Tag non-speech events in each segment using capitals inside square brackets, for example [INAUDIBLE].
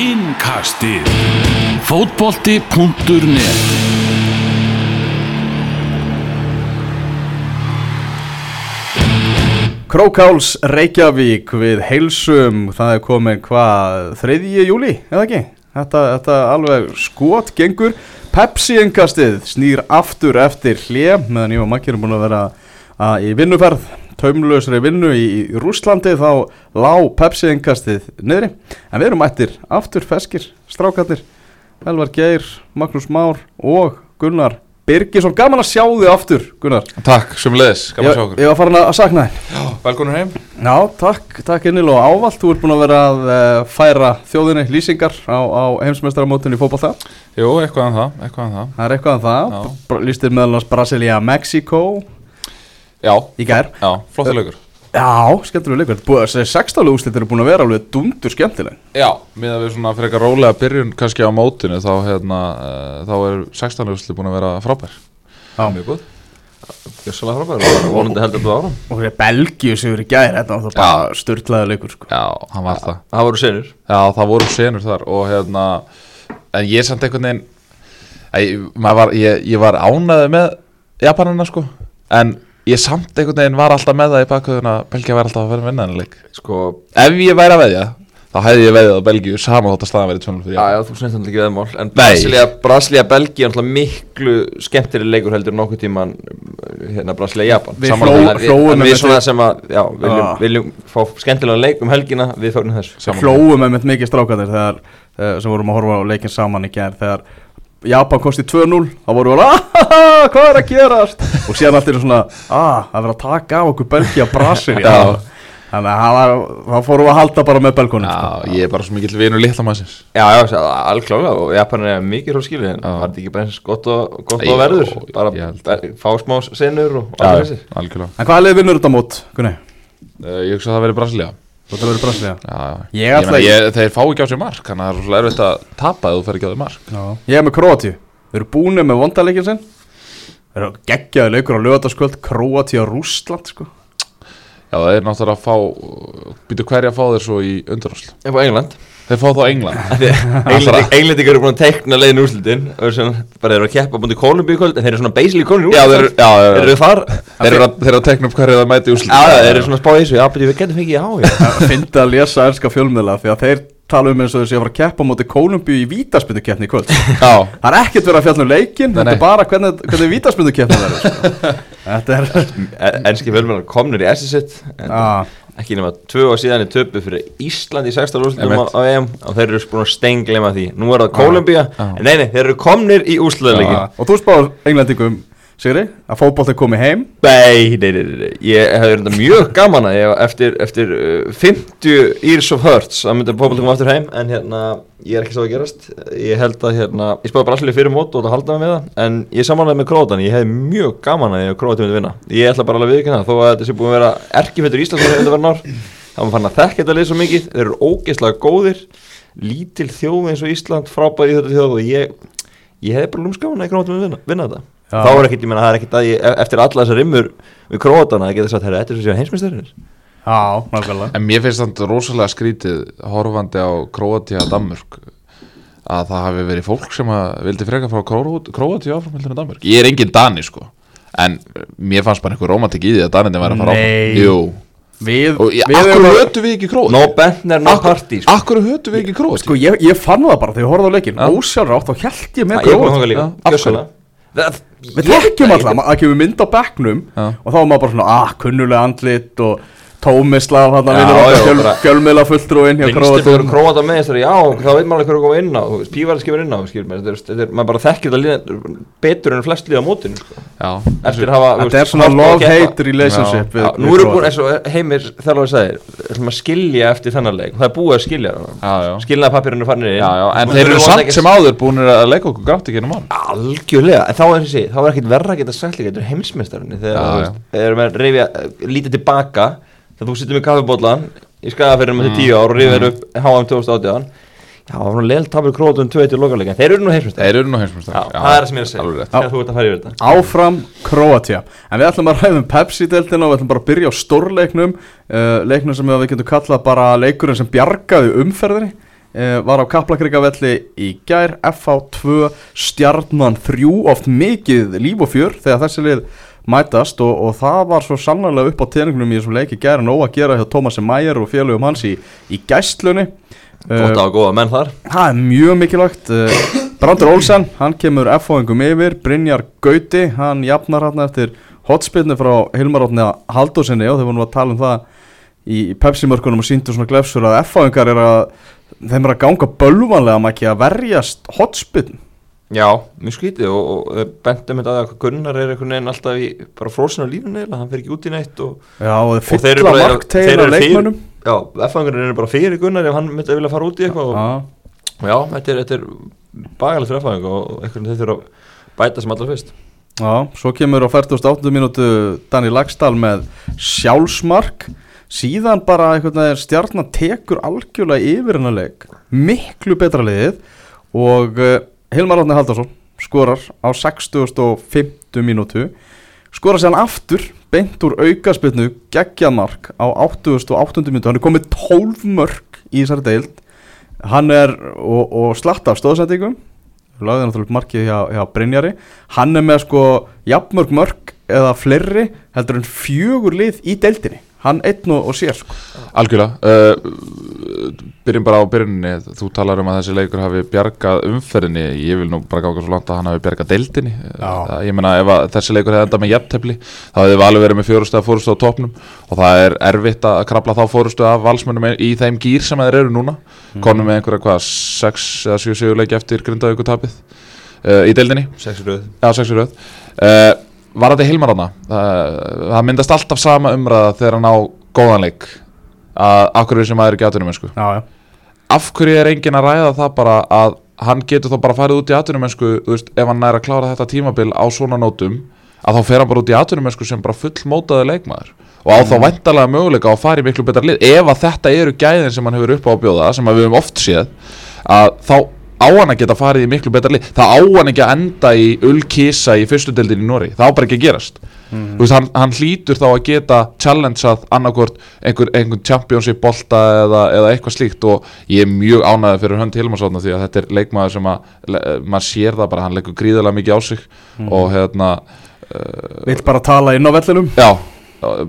Innkastið Fótbolti.net Krókáls Reykjavík við heilsum, það er komin hvað, 3. júli, eða ekki? Þetta, þetta alveg skot gengur Pepsi engastið snýr aftur eftir hlje meðan ég og Maggi erum búin að vera að, í vinnuferð taumlausri vinnu í, í Rúslandi þá lá Pepsi engastið niðri. En við erum mættir aftur feskir strákarnir Elvar Geir, Magnús Már og Gunnar Birgisson, gaman að sjá þig aftur Gunnar. Takk, sem leðis, gaman að sjá okkur. ég var farin að sakna þér Velkonur heim. Já, takk, takk innilega og ávalt Þú ert búin að vera að uh, færa þjóðinni lýsingar á, á heimsmeistaramótunni í fótball það Jú, eitthvað en það, eitthvað en það. Það er eitthvað um það. Já. Lýstir meðal Já, í gær. Já, flottur leikur. Já, skemmtilega leikur. Búið að segja 16 úrslit eru búin að vera alveg dundur skemmtileg. Já, miðað við svona fyrir eitthvað rólega byrjun kannski á mótinu þá hérna, uh, þá er 16 úrsli búin að vera frábær. Já. Mjög góð Gjössalega frábær. Og vonandi heldur þú áram Og fyrir Belgíu sem eru í gær Þetta var það bara störtlaði leikur sko. Já, hann var það. Það voru senur. Já, það voru senur þar og hérna en ég er samt einhvern veginn ég, var, ég, ég var ánæði með Japanina sko. En ég samt einhvern veginn var alltaf með það í bakhauðuna Belgia væri alltaf að vera vinna hennar leik Sko, Ef ég væri að veðja þá hefði ég veðjað á Belgíu sama þótt að staðan verið 2-0 fyrir já, Japan já, þú snett hann ekki veðmál En. Brasilia, Brasilia Belgia er náttúrulega miklu skemmtiri leikur heldur nokkuð tíman hérna Brasilia Japan Við En við- Við svona sem að, já, viljum, Ah. viljum fá skemmtilega leik um helgina Við fögnum þessu Saman. Hlóum með mikið strákanir þegar, þegar sem vorum að horfa á leikin saman í gær þegar Japan kosti 2-0 þá vorum við alveg [LAUGHS] "Ah, hvað er að gerast og síðan allt er svona ah, það verður að taka af okkur Belgia Brasilia Já. þannig að það var, þá fórum við að halda bara með Belgunum Já, sko. ég er bara svo mikill vinur litla maðsins Já, já, alklálega og Japan er mikið frá skilið en var þetta ekki bara eins gott og, gott og verður ég bara be- fá smá senur og Já, allir þessi algjörlega en hvaða leið vinnur þetta mót? Gunni? uh, Ég hugsa að það verið Brasilia Þetta verður ég, þeir fá ekki á sér mark þannig að það er svo erfitt að tapa ef þú fer ekki á þeir mark. Já. Ég er með Kroatíu Við erum búinir með vondaleikin sinn. Við erum geggjaði leikur á lögataskvöld Kroatíu og Rússland sko. Já, það er náttúrulega að fá býtu hverja fá þeir svo í undanúsl Ef á England Þeir fá þá England. [LAUGHS] Englendingar eru búin að teikna leiðin bara þeir eru að keppa búin í Kolumbíu í kvöld en þeir eru svona Já, þeir eru- já. Þeir eru þar. Þeir eru að, þeir eru að tekna upp hverja það mæti úsl Já, já, þeir eru svona að spá í þessu. Já, betur við getum já, [LAUGHS] já. Fyndi að lesa ennska fjölmiðla Því að þeir tala um eins og þessi að fara að keppa móti Kólumbíu í vítaspindukeppni í kvöld. [LAUGHS] Já, Það er ekkert verið að fjalla um leikin Þetta er bara hvernig, hvernig vítaspindukeppni verður sko. [LAUGHS] Þetta er En- Enski fjölmennar komnir í SSIT ah, Ekki nema tvö og síðan í töpu fyrir Ísland í 16 úrslitum á, EM og þeir eru búin að steinglema því. Nú er það Kolumbía Já. En nei, nei, þeir eru komnir í ah, Og þú spáður englendingum Sigri, að fótbolti komi heim? Nei, nei, nei, nei, ég hef verið mjög gaman að ég eftir, eftir uh, 50 years of hurts að mynda fókbaltum aftur heim en hérna, ég er ekki svo að gerast. Ég held að hérna, ég spáði bara allir fyrir mót og það halda mig með það, en ég samanlega með Króatan, ég hef mjög gaman að ég Króati myndi vinna, ég ætla bara alveg að viðkynna það, þó að þetta sé búin að vera þetta verðan ár, þá maður fann að og Ísland í og ég ég hef bara lúmskaman að Króati myndi vinna, vinna þetta. Þá er ekkert, ég menna, það er ekkert að ég, e- eftir alla þessar rimmur við króatana, að geta sagt, herra, þetta er svo síðan heimsmyndstöðurinnir Já, nákvæmlega. En mér finnst þetta rosalega skrítið horfandi á Króatíu að Danmörk að það hafi verið fólk sem að vildi freka frá Króatíu áfram heldur en Danmörk. Ég er engin Dani sko en mér fannst bara einhver romantik í því að Daninni væri að fara Nei. áfram Jú, Við, og ég, við akkur að- hötu við ekki Króatíu no bentner, no party sko. Akkur hötu við ekki Króatíu Sko, ég, ég fann það bara þegar ég horfði á leikin Já. Ósjálfur átt, þá held ég með ég Við þekkjum alltaf, það kemur mynd á bekknum og þá er maður bara svona, ah, kunnulega andlit og Hann okkar já, fjöl, bara- fjölmiðla fulltrúinn hjá Króatum króata með þessari, já, þá veit maður alveg hverju koma inn á Pívarðis kemur inn á, skilur mér þetta er- þetta er- maður bara þekkir liða, betur en flest liða á mótinu sko. Já, eftir að hafa þú Þetta er svona á að love-hate relationship við, nú við eru Króata. búin, eins og heimir sagðir, ætlum að skilja eftir þennan leik og það er búið að skilja já, já. það skilnaði pappirinu farinir inn. Já, já, en Og þeir eru samt sem áður búinir að leika okkur grátt ekki ennum án Algjörlega, en þá er þessi, þá er ekkit verra þegar þú eru með kaffibótlan í skagafyrinu með tíu ár og reyfir upp HM 2018 já, það var svona leil tapur krótum 2-1 í lokalega, þeir eru nú heimsmeistar Þeir eru nú heimsmyndstæð Já, það er það sem ég er að segja, þegar þú ert að fara yfir þetta. Áfram Kroatia En við ætlum að ræðum Pepsi-deltina og við ætlum bara að byrja á stórleiknum. Uh, Leiknum sem við getum kallað bara leikurinn sem bjargaði umferðinni. Uh, var á Kaplakrikavelli í gær FH 2 stjarnan 3 oft mikið líf og fjör þegar þessi lið mætast og, og það var svo sannlega upp á teningnum í þessum leiki í gær en óa að gera hjá Tómasi Mæjar og félögum hans í, í gæstlunni Gott að hafa góða menn þar. Það er mjög mikilvægt. Uh, Brandur Olsen, hann kemur F-fóðingum yfir. Brynjar Gauti, hann jafnar hann eftir hotspillinu frá Hilmar Átni Haldósinni og vorum við að tala um það í Pepsi-mörkunum og síndu svona glefsur að F-fóðingar er að þeim er að ganga bölvanlega að verjast hotspillin Já, mjög skrítið og, og þeir bentum þetta að Gunnar er einhvern veginn alltaf í bara fróðsinn á lífinu eða hann fer ekki út í neitt og, Já, og þeir eru bara- þeir eru fyrir- Já, F-fangurinn er bara fyrir Gunnar ef hann myndi að vilja fara út í eitthvað og, og já, þetta er, þetta er bagalegt fyrir F-fangung og einhvern veginn þeir þurfa að bæta sem allra fyrst. Já, svo kemur á 48 mínútu Dani Lagstall með sjálfsmark. Síðan bara einhvern veginn stjarnan tekur algjörlega yfir hennar leik. Miklu betra liðið og uh, Hilmar Átni Haldarsson skorar á 60.50 mínútu. Skorar sér hann aftur beint úr aukaspilnu geggjað mark á 80.8 mínútu. Hann er komið 12 mörg í þessari deild. Hann er og, og slatt af stóðsendingum lagði náttúrulega markið hjá, hjá Brynjari. Hann er með sko jafnmörg mörg eða fleiri heldur en fjögur lið í deildinni hann einn og, og sér sko. Algjörlega. Uh, Byrjum bara á byrjuninni. Þú talar um að þessi leikur hafi bjargað umferðinni. Ég vil nú bara ganga svo langt að hann hafi bjargað deildinni. Uh, Ég meina ef að þessi leikur hefði endað með jafntefli þá hefði valið verið með fjórustu að fórustu á topnum og það er erfitt að krabla þá fórustu af valsmönnum í þeim gýr sem þeir eru núna. Konum með einhverja hvað 6 eða 7 sigur leiki eftir grindavíku tapið uh, í deildinni? Sexi röð Var þetta Hilmar hana? Það, það myndast alltaf sama umræða þegar hann á góðan leik að af hverju sem maður er ekki já. Af hverju er enginn að ræða það bara að hann getur þá bara farið út í veist, ef hann nær að klára þetta tímabil á svona nótum að þá fer hann bara út í atvinnum sem bara fullmótaði leikmaður og á þá væntalega möguleika að fara í miklu betra lið ef að þetta eru gæðin sem hann hefur upp á að bjóða sem að við höfum oft séð að þá á hann að geta farið í miklu betra lið. Það á hann ekki að enda í ullkísa í fyrstu deildin í Nóri, það á bara ekki að gerast. Þú veist, hann, hann hlýtur þá að geta challengeað annarkort einhver, einhver championship bolta eða, eða eitthvað slíkt og ég er mjög ánæðið fyrir hönd Hilmarsson því að þetta er leikmaður sem að maður sér það bara, hann leikur gríðarlega mikið á sig og hérna vill bara tala inn á vellinum? Já,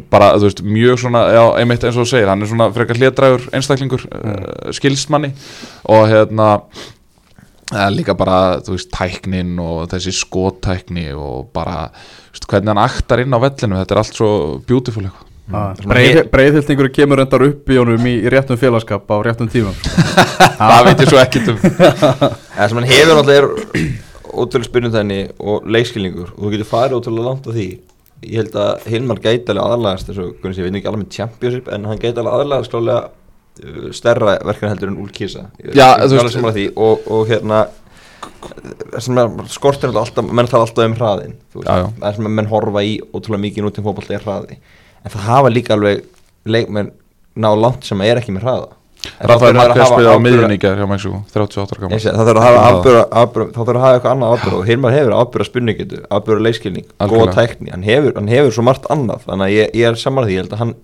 bara, þú veist, mjög svona, já, einmitt eins og þú segir, hann er svona frekar hlétrægur einstaklingur, mm. skilstmanni og hérna, líka bara, þú veist, tæknin og þessi skottækni og bara, þú veist, hvernig hann aktar inn á vellinu, þetta er allt svo beautiful eitthvað. Breið, breiðhildningur kemur endar upp í honum í, í réttum félagskap á réttum tímum. [LAUGHS] Það veit ég svo ekkert um. [LAUGHS] Það sem hann hefur náttúrulega er ótrúlega spyrnum og leikskilningur. Og þú getur farið ótrúlega langt á því. Ég held að Hilmar gæti alveg aðlagast þess að Gunnar sé, ég veit ekki alveg með championship en hann gæti alveg aðlagast klálega stærra verkefni heldur en Úlkísa og, og hérna er skortir alltaf menn tala alltaf um hraðin það sem menn horfa í ótrúlega mikið nútíð fótbolta er hraði. En það hafa líka alveg leikmenn ná langt sem er ekki með hraða. En þá Rafael þurfa þeir að Marquez hafa spila á gerð hjá Mexiko, 38 ára gammal. það þarf að hafa að eitthvað annað afbyrra og Hilmar hefur afbyrra spurningetu, afbyrra leikskilning, góða tækni, hann hefur, hann hefur svo margt annað, þannig að ég, ég er saman því, ég held að hann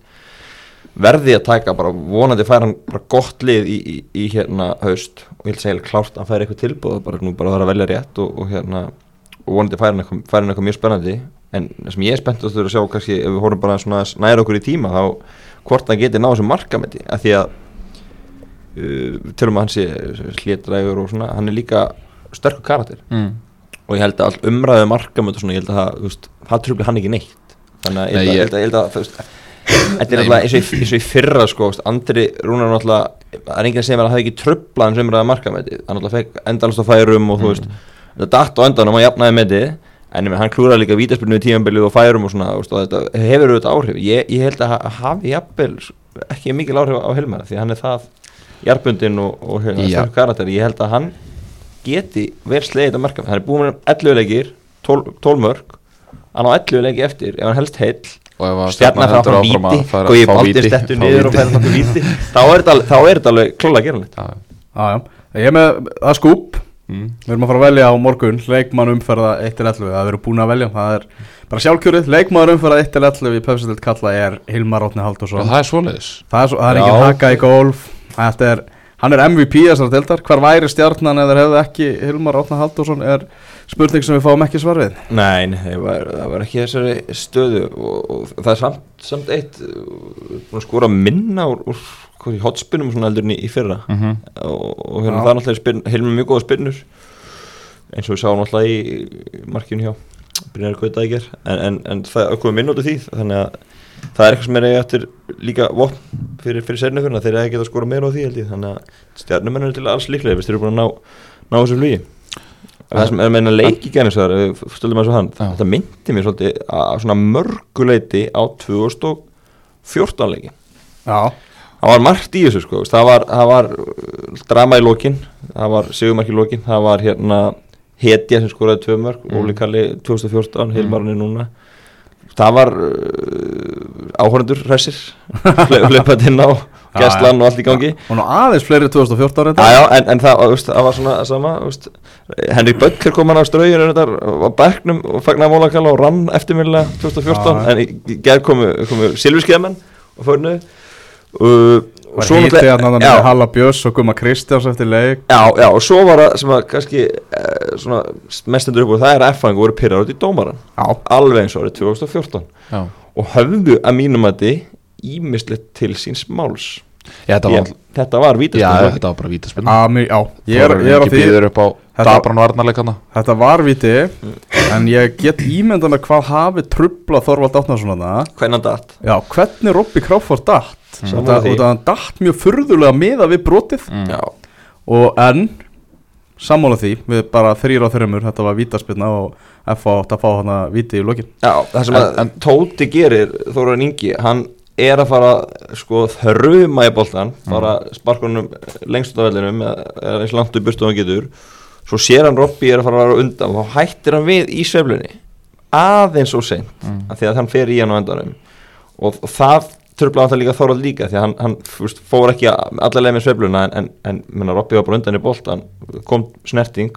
verði að taka bara, vonandi fær hann bara gott lið í, í, í hérna haust. Og ég að segja klárt að hann fær eitthvað tilbúð, bara nú bara þarf að velja rétt og, og hérna, og vonandi fær hann eitthvað, fær hann eitthvað mjög spennandi, en það sem ég er spennt að sjá kannski, ef við horfum bara svona aðeins nær okkur í tíma, þá hvort hann geti náð þessu markameti, af því að uh, til og með hann sé hlétrægur og svona, hann er líka sterkur karakter. Mm. og ég held að all umræðu markamönd og svona, ég held að það, þú það trubli hann ekki neitt. Þannig að ég Nei, held að, ég- ég held að, ég held að þú þetta er alltaf eins og, í- fyrra sko, Andri Rúnar náttúrulega það er enginn að segja mér að það hafi ekki trublað hans umræðu markamöndi, hann náttúrulega fekk endalast á færum og þú veist, þetta datt á endanum og jafnaði metið. En ég menn, hann klúraði líka vítaspilnu í tímanbilið og færum og svona, og þetta hefur auðvitað áhrif. Ég, ég held að ha- hafi jafnvel ekki mikil áhrif á Hilmar því að hann er það jarbundin og, og hérna, karakter, ég held að hann geti vel slegið þetta markað hann er búin með 11 leikir 12, 12 mörg hann á 11 leiki eftir ef hann helst heill að stjarnar frá að víti. fara- og ég stettur fá niður og víti. færa nokkuð víti. [LAUGHS] Þá er þetta alveg- þá er þetta alveg klála Já, Já, já, ég er með að skúp. Mm. Við erum að fara að velja á morgun leikmann umferða 1-11 Það verður búin að velja, það er bara sjálfkjörið. Leikmann umferða 1-11 í Pepsi Kalla er Hilmar Og Haldursson það er svoleiðis. Það er, svo, það er engin haka í golf. Þetta er hann er MVP þessar deildar, hvar væri stjarnan eða hefði ekki Hilmar Átna Halldórsson? Er spurning sem við fáum ekki svar við. Nei, nei, það var, það var ekki þessari stöðu og, og það er samt, samt eitt skora minna úr, úr hotspinnum svona heldur en í, í fyrra. Mm -hmm. og, og hérna það er náttúrulega heilum mjög góða spyrnur eins og við sáum náttúrulega í markinu hjá Brynjar Gautækir en, en, en það er komið minn út af því þannig að það er eitthvað sem er eftir líka vopn fyrir, fyrir sérnöfuna þeir eiga að geta skora meira á því held ég. Þannig að stjarnumenn er til alls líklega þeir eru búin að ná, ná þessu flugi. Það sem er meina leiki að Já. þetta myndi mér svolítið að svona mörguleiti á 2014 leiki. Já, það var margt í þessu sko. Það var, það var uh, drama í lokin. Það var sigumark í lokin. Það var hérna Hetja sem skoraði tvö mörg Mm. Óli Kalli 2014, Hilmarni núna það var uh, áhörndur hressir hlaupaði inn á gæslan og allt í gangi. Og nú aðeins fleiri 2014 Já, já, en, en það, veist, það var svona sama veist, Henrik Böttger kom hann á strauðinu á bergnum og fagnaði mólakalla og rann eftirminnilega 2014 Já, en í gær komu, komu silfurskeiðamenn og fórnu uh, og Var svo hítið náttúrulega- hann að Halla Björns og Guma Kristjáns eftir leik? Já, já, og svo var það sem að kannski eh, svona mestendur upp úr það er að F-fang voru pyrrar út í dómaran Já, alveg eins og árið 2014 Já, og höfðu að mínum að þið ímislegt til síns máls. Já, þetta var, Ég, þetta var já, vítaspinn þetta var bara vítaspinn er, er á Þetta- Þetta var viti En ég get ímynda með hvað hafi trubla Þorvald Átnarsson að Já, hvernig Robby Crawford datt Því. þetta hann datt mjög furðulega miða við brotið Mm. já, Og en Sammála því, við bara þrýra á þreymur Þetta var vítaspilna og F átt að fá hana viti í lokin Já, það sem En- að Tóti gerir Þóran Ingi, hann er að fara sko þruma í boltan fara mm. sparkunum lengst út af vellinum eða eins langt upp burtu og hann getur svo sér hann Robby er að fara að vera undan og þá hættir hann við í sveflunni aðeins og seint Mm. af því að hann fer í hann á endanum og, og það tröflaði það líka Þórald líka því að hann, hann fúst, fór ekki allarlega með svefluna en, en, en Robby var bara undan í boltan kom snerting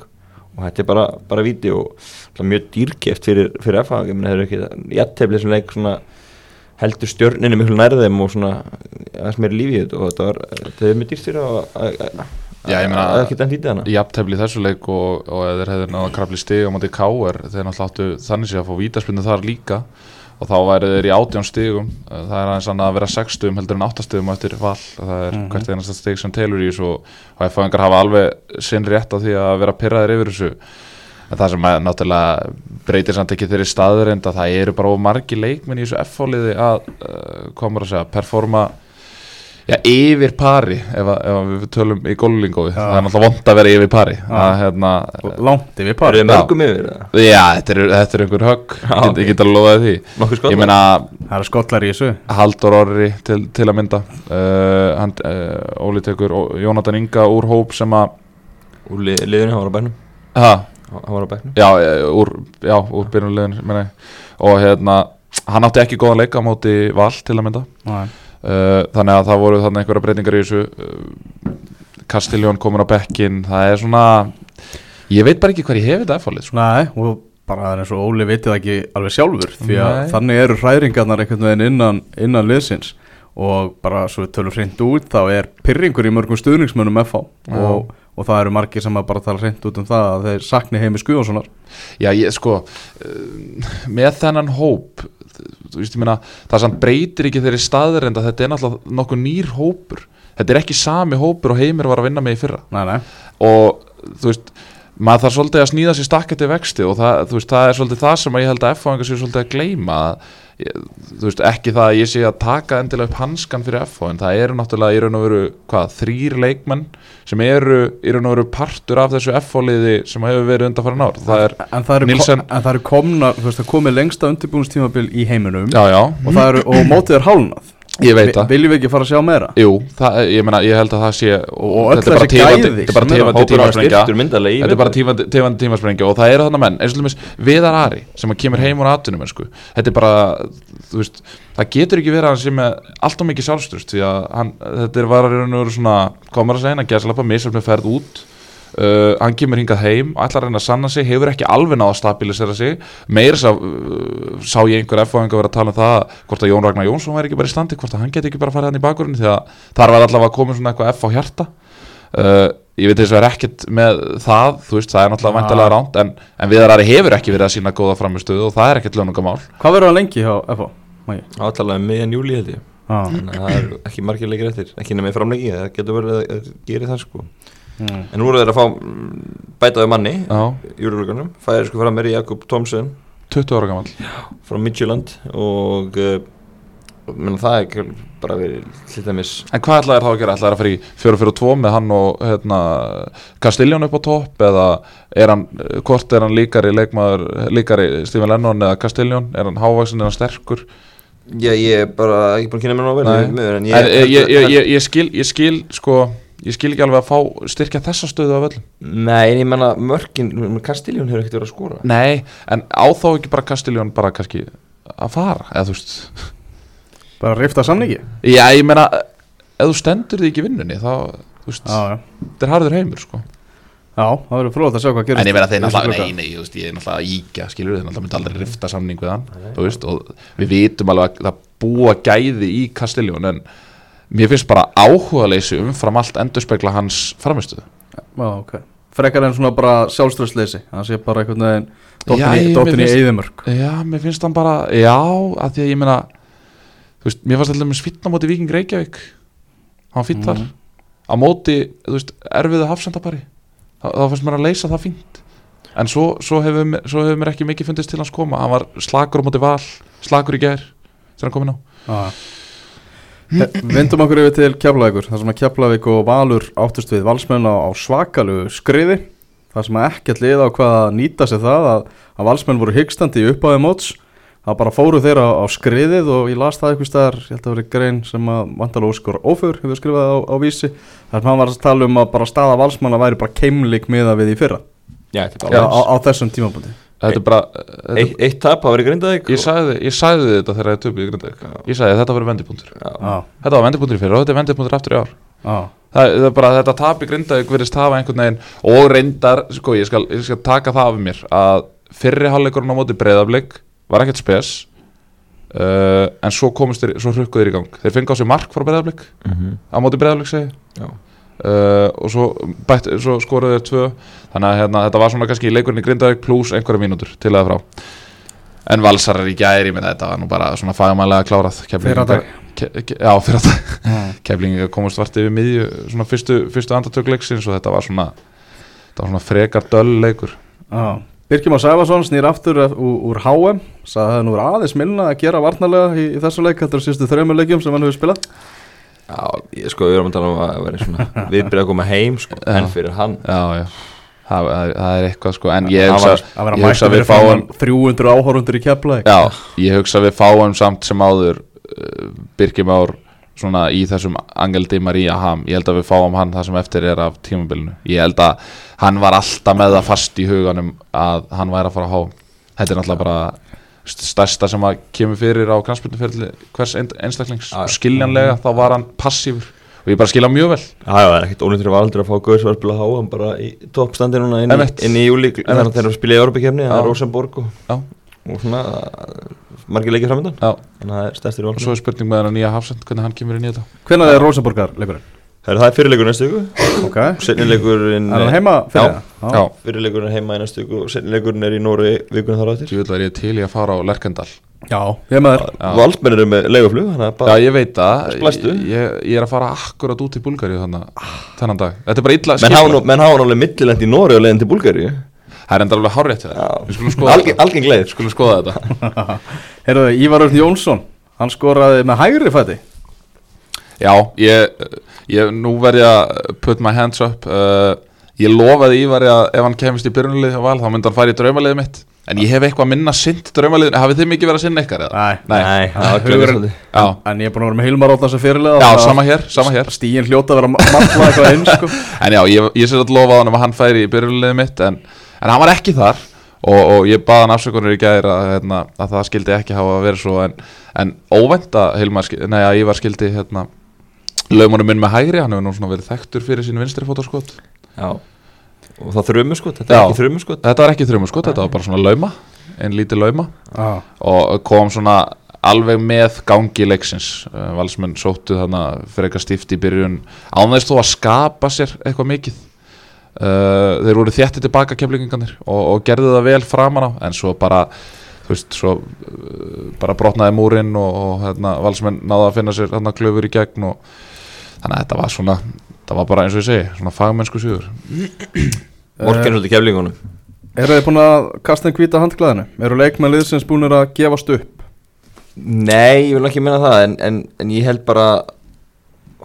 og þetta er bara, bara víti og mjög dýrkeft fyrir, fyrir FH ég jætteflið sem leik svona heldur stjörninni miklu nærðum og svona aðeins meiri lífi í þetta og þetta var, þetta er mjög dýrt fyrir að að- ég ekki den lítið hana Jafntefli í þessu leik og, og eða þeir hefði náða krafli stig á móti K.R. þeir náttúrulega áttu þannig sé að fá vítaspinnu þar líka og þá væri þeir í átján stigum. Það er aðeins að vera 6 stigum heldur en 8 stigum eftir val. Það er Mhm. hvert einasta stig sem telur í þessu. Og, F-fáingar hafa alveg sinn rétt á því að vera pyrraðir yfir þessu. En það sem að, náttúrulega breytir samt ekki þeirri staðurind að það eru bara margi leikminn í þessu F-fáliði að uh, komur að segja, performa Já, yfir pari ef, að- ef að við tölum í gólingói það er náttúrulega vond að vera yfir pari. Að, hérna, Langt yfir eru par þið mörgum yfir? Já, þetta er, þetta er einhver högg. Ég get, ég get að lofa því. Ég meina Það eru skollar í þessu. Haldur Orri til, til að mynda. Uh, hann, uh, Óli tekur Jónatan Inga úr hóp sem að úr li, liðinu, hann var á bænum. Ha, hann var á bænum. Já, úr, úr byrjunlegin og hérna hann átti ekki góðan leik á móti val til að mynda. Nei. Uh, þannig að það voru þannig einhverja breytingar í þessu. Uh, Kastiljón komin á bekkin það er svona ég veit bara ekki hvað ég hef þetta efallið sko. Nei, og bara það er eins og Óli vitið ekki alveg sjálfur Því að Nei. þannig eru hræringarnar einhvern veginn innan, innan liðsins. Og bara svo við tölum hreint út Þá er pyrringur í mörgum stuðningsmönnum FH og, og það eru margir sem að bara tala hreint út um það Að þeir sakni heimi Skuðanssonar Já, ég sko uh, með þennan hóp þú veist, ég meina, það samt breytir ekki þeirri staðrind að þetta er náttúrulega nokkuð nýr hópur. Þetta er ekki sami hópur og heimir var að vinna með í fyrra. Nei, nei, og þú veist maður þarf svolítið að snýða sér stakkandi vexti og það, veist, það er svolítið það sem ég held að F-fáingar séu svolítið að gleyma að, þú veist, ekki það að ég sé að taka endilega upp hanskan fyrir F-fá en það eru náttúrulega í raun og veru hvað, þrýr leikmenn sem eru í raun og veru partur af þessu F-fáliði sem hefur verið undan farin ár. Það er, en það eru, Nielsen- ko en það eru komna, þú veist, það komið lengsta undirbúinstímabil í heiminum já, já, Og og mótið er hálnað ég veit það Viljum við ekki fara að sjá meira? Jú, það, ég meina, ég held að það sé og, Og öll þetta er bara þessi gæði þetta er bara sem var tímasprengja þetta er bara tifandi tímasprengja og það eru þannig menn, eins og til dæmis Viðar Ari sem að kemur heim úr atvinnum sko. þetta er bara, þú veist það getur ekki verið að hann sé með allt og mikið sjálfstrust því að hann, þetta er var að raun og veru svona, komur að segja, að gæsa lappa misaf með ferð út Uh, hann kemur hingað heim, ætlar að reyna að sanna sig hefur ekki alveg náða að stabilisera sig. Meira sá, uh, sá ég einhver F-fáing að vera að tala um það hvort að Jón Ragnar Jónsson væri ekki bara í standi hvort að hann geti ekki bara farið hann í bakgrunni því að þar var allavega að koma svona eitthvað F á hjarta. Uh, ég veit þess að vera ekkert með það þú veist, það er náttúrulega vantilega ránt en, en Viðar Ari hefur ekki verið að sína góða framistöðu og það er ekkert lögungamál Hvað verður hann það er það það Mm. En nú eru þeir að fá mm, bætaði manni í júruleikunum Fæðir sko fram meiri Jakob Thomsen 20 ára gammal frá Midtjylland og uh, menn, það er ekki bara verið hlitamis En hvað ætlaðir þá að gera? Ætlaðir að fara í 4-4-2 með hann og hérna, Castellón upp á topp eða er hann, hvort er hann líkari leikmaður, líkari Stephen Lennon eða Castellón, er hann hávaksin eða sterkur? Já, ég er bara ekki búin að kynna mér ná vel en Ég, ég, ég, ég, ég, ég, ég, skil, ég skil sko, ég skil ekki alveg að fá styrkja þessa stöðu af öllum. Nei, en ég menna mörkin, Kastiljón hefur ekkert verið að skora. Nei, en á þá ekki bara Castellón bara kannski að fara, eða þú veist? Bara að rifta samningi? Já, ég meina, ef þú stendur því ekki vinnunni þá, þú veist, Já, já. þetta er harður heimur sko. Já, það verður frólægt að sjá hvað gerist En ég meina þeir í þessu náttúrulega, nei, nei, þú veist, ég er náttúrulega að íkja, skilur þeir náttúrulega myndi aldrei rifta samning við hann, þú veist, og við vitum alveg að það búa gæði í Castellón, en mér finnst bara áhuga leysi umfram allt endurspegla hans framistuðu. Já, ok Frekar en svona bara sjálfströðsleysi Það sé bara einhvern veginn Dóttin í, eyðimörk Já, mér finnst hann bara, já, að því að ég meina, þú veist, mér fannst alltaf með svitna móti Víking Reykjavík, hann fýtt þar, Mhm. á móti, þú veist, erfiðu hafsendabari, þá, þá fannst mér að leysa það fínt. En svo, svo, hefur, hefur mér ekki mikið fundist til hans koma, hann var slakur á móti val, slakur í gær, þegar hann komin á. Já Vindum okkur yfir til Keflavíkur þar sem að Keflavík og Valur áttust við valsmenn á, á svakalu skriði þar sem að ekkert lið á hvað að nýta sér það að, að valsmenn voru hyggstandi í uppáði móts. Það bara fóru þeirra á, á skriðið og ég las það eitthvað staðar, ég held að vera grein sem að Vandala Óskar Ófur hefur skrifað á, á vísi þar sem hann var að tala um að bara staða valsmanna væri bara keimlik miða við í fyrra. Já, á, bara á þessum tímabundi Þetta er bara, þetta, Eitt, eitt tap, það var í grindaðik ég, sagði, ég sagði þetta þegar ég töfði í Grindavík. Ég sagði að þetta verið vendipunktur. Þetta var vendipunktur í fyrir og þetta er vendipunktur aftur í ár. já, Það, það er bara þetta tap í Grindavík verðist hafa einhvern veginn og reyndar, sko, ég skal, ég skal taka það af mér að fyrri hálfleikurinn á móti breyðafleik var ekkert spes uh, en svo komist þeir, svo hrukkuð þeir í gang þeir fengi á sig mark frá breyðafleik Mhm. á móti breyðafleik segi. Já. Uh, og svo, bætt, svo skoruðu þeir tvö. Þannig að hérna, þetta var svona kannski leikurinn í Grindavík pluss einhverja mínútur til eða frá. En valsarar í gæri menn þetta var nú bara svona fagmælega klárað. Dag. Fyrir að já. [LAUGHS] Keflingi komast vart yfir miðju svona fyrstu, fyrstu andartökleiksins og þetta var svona þetta var svona frekar döll leikur. Já, Birkjum á Sæfarsson snýr aftur úr, HM sagði að það nú er aðeins minna að gera varnarlega í, í þessu leik, þetta er síðustu þreymur leikjum sem hann hefur spilað Já, ég sko, við erum að tala um að vera svona [LAUGHS] viðbyrja að koma heim, sko, Já. en fyrir hann. Já, já. Það, það, er- það er eitthvað sko En ég hugsa, var- að vera ég hugsa við fáum 300 áhorundur í keflaði Já, ég hugsa við fáum samt sem áður uh, Birkjum ár svona í þessum Angel Di Maria ham. Ég held að við fáum hann það sem eftir er af tímabilinu. Ég held að hann var alltaf með það fast í huganum að hann væri að fara að há Þetta er náttúrulega bara stærsta sem að kemur fyrir á kransbyrnuferðli hvers ein- einstaklings. Og skiljanlega þá var hann passífur. Og ég bara skilja mjög vel. Það er ekkert ónýttur af aldrei að fá Gauðsvarpil að há hann bara í toppstandi núna inn, inn í júli þannig að þeir eru að spila í Europakefni, það er Rosenborg og, og svona margir leikir framöndan þannig að það er stærstir í og svo er spurning með hann nýja hafsend hvernig hann kemur inn í þetta. Hvenær er Rosenborgar leikurinn? Það er fyrirleikur næstu viku. Ok, er Setnileikurinn hann heima fyrir Já. það? Já, Fyrirleikurinn er heima í næstu viku og setnileikurinn er í Nóri vikuna þar á eftir. Ég vil að ég er til í að fara á Lerkendal. Já, ég er Já. Valdmenn eru með leiguflug þannig að Já, ég veit það. Splæstu. ég, ég er að fara akkurat út í Búlgaríu þannig þennan dag. Þetta er bara illa nú- menn hafa náttúrulega millilend í Nóri og leiðin til Búlgari Það er enda alveg hárrétt til það Við skulum skoða Algeng, leið. Skulum skoða þetta [LAUGHS] Ívar ég, nú verði að put my hands up uh, Ég lofaði Ívari að ef hann kemist í byrjunlið á val þá myndi hann fara í draumaliðið mitt En ég hef eitthvað minna sint draumaliðið Hafið þið mikið verið að sinna ykkar eða? Nei, Nei. var Hugurinn- glemur Já, En ég er búin að vera með Hilmar Óttan sem fyrirlega já sama hér, sama hér Stíin hljóta að vera að matla eitthvað inn sko. [LAUGHS] En já, ég, ég sér að lofa hann að hann færi í byrjunliðið mitt en, en hann var ekki þar og, og ég baði hann afsökunir í gæðir að, hérna, að það skildi ekki hafa verið svo en, en nei að Ívar skildi hérna, lögmunum minn með hægri, hann hefur nú svona verið þekktur fyrir sín vinstri fótaskot. Já. Og það þrjumu sko, þetta er ekki þrjumu sko Þetta var ekki þrjumur skot, þetta var bara svona lauma, ein lítið lauma. Já, og kom svona alveg með gangi leiksins. Uh, Valsmenn sóttu þarna fyrir eitthvað stíft í byrjun. Ánægist þó að skapa sér eitthvað mikið. Uh, þeir voru þétti tilbaka keflingingarnir og, og gerðu það vel framan á. En svo bara þú veist, svo uh, bara brotnaði múrin og, og hérna, valsmenn náða að finna sér hérna klöfur í gegn og þannig að þetta var svona það var bara eins og ég segi, svona fagmennsku sigur [CLEARS THROAT] Morgan svolítið keflingunum Eru þið búin að kasta einn hvíta handklæðinu? Eru leikmenn liðsins búinir að gefast upp? Nei, ég vil ekki minna það en, en, en ég held bara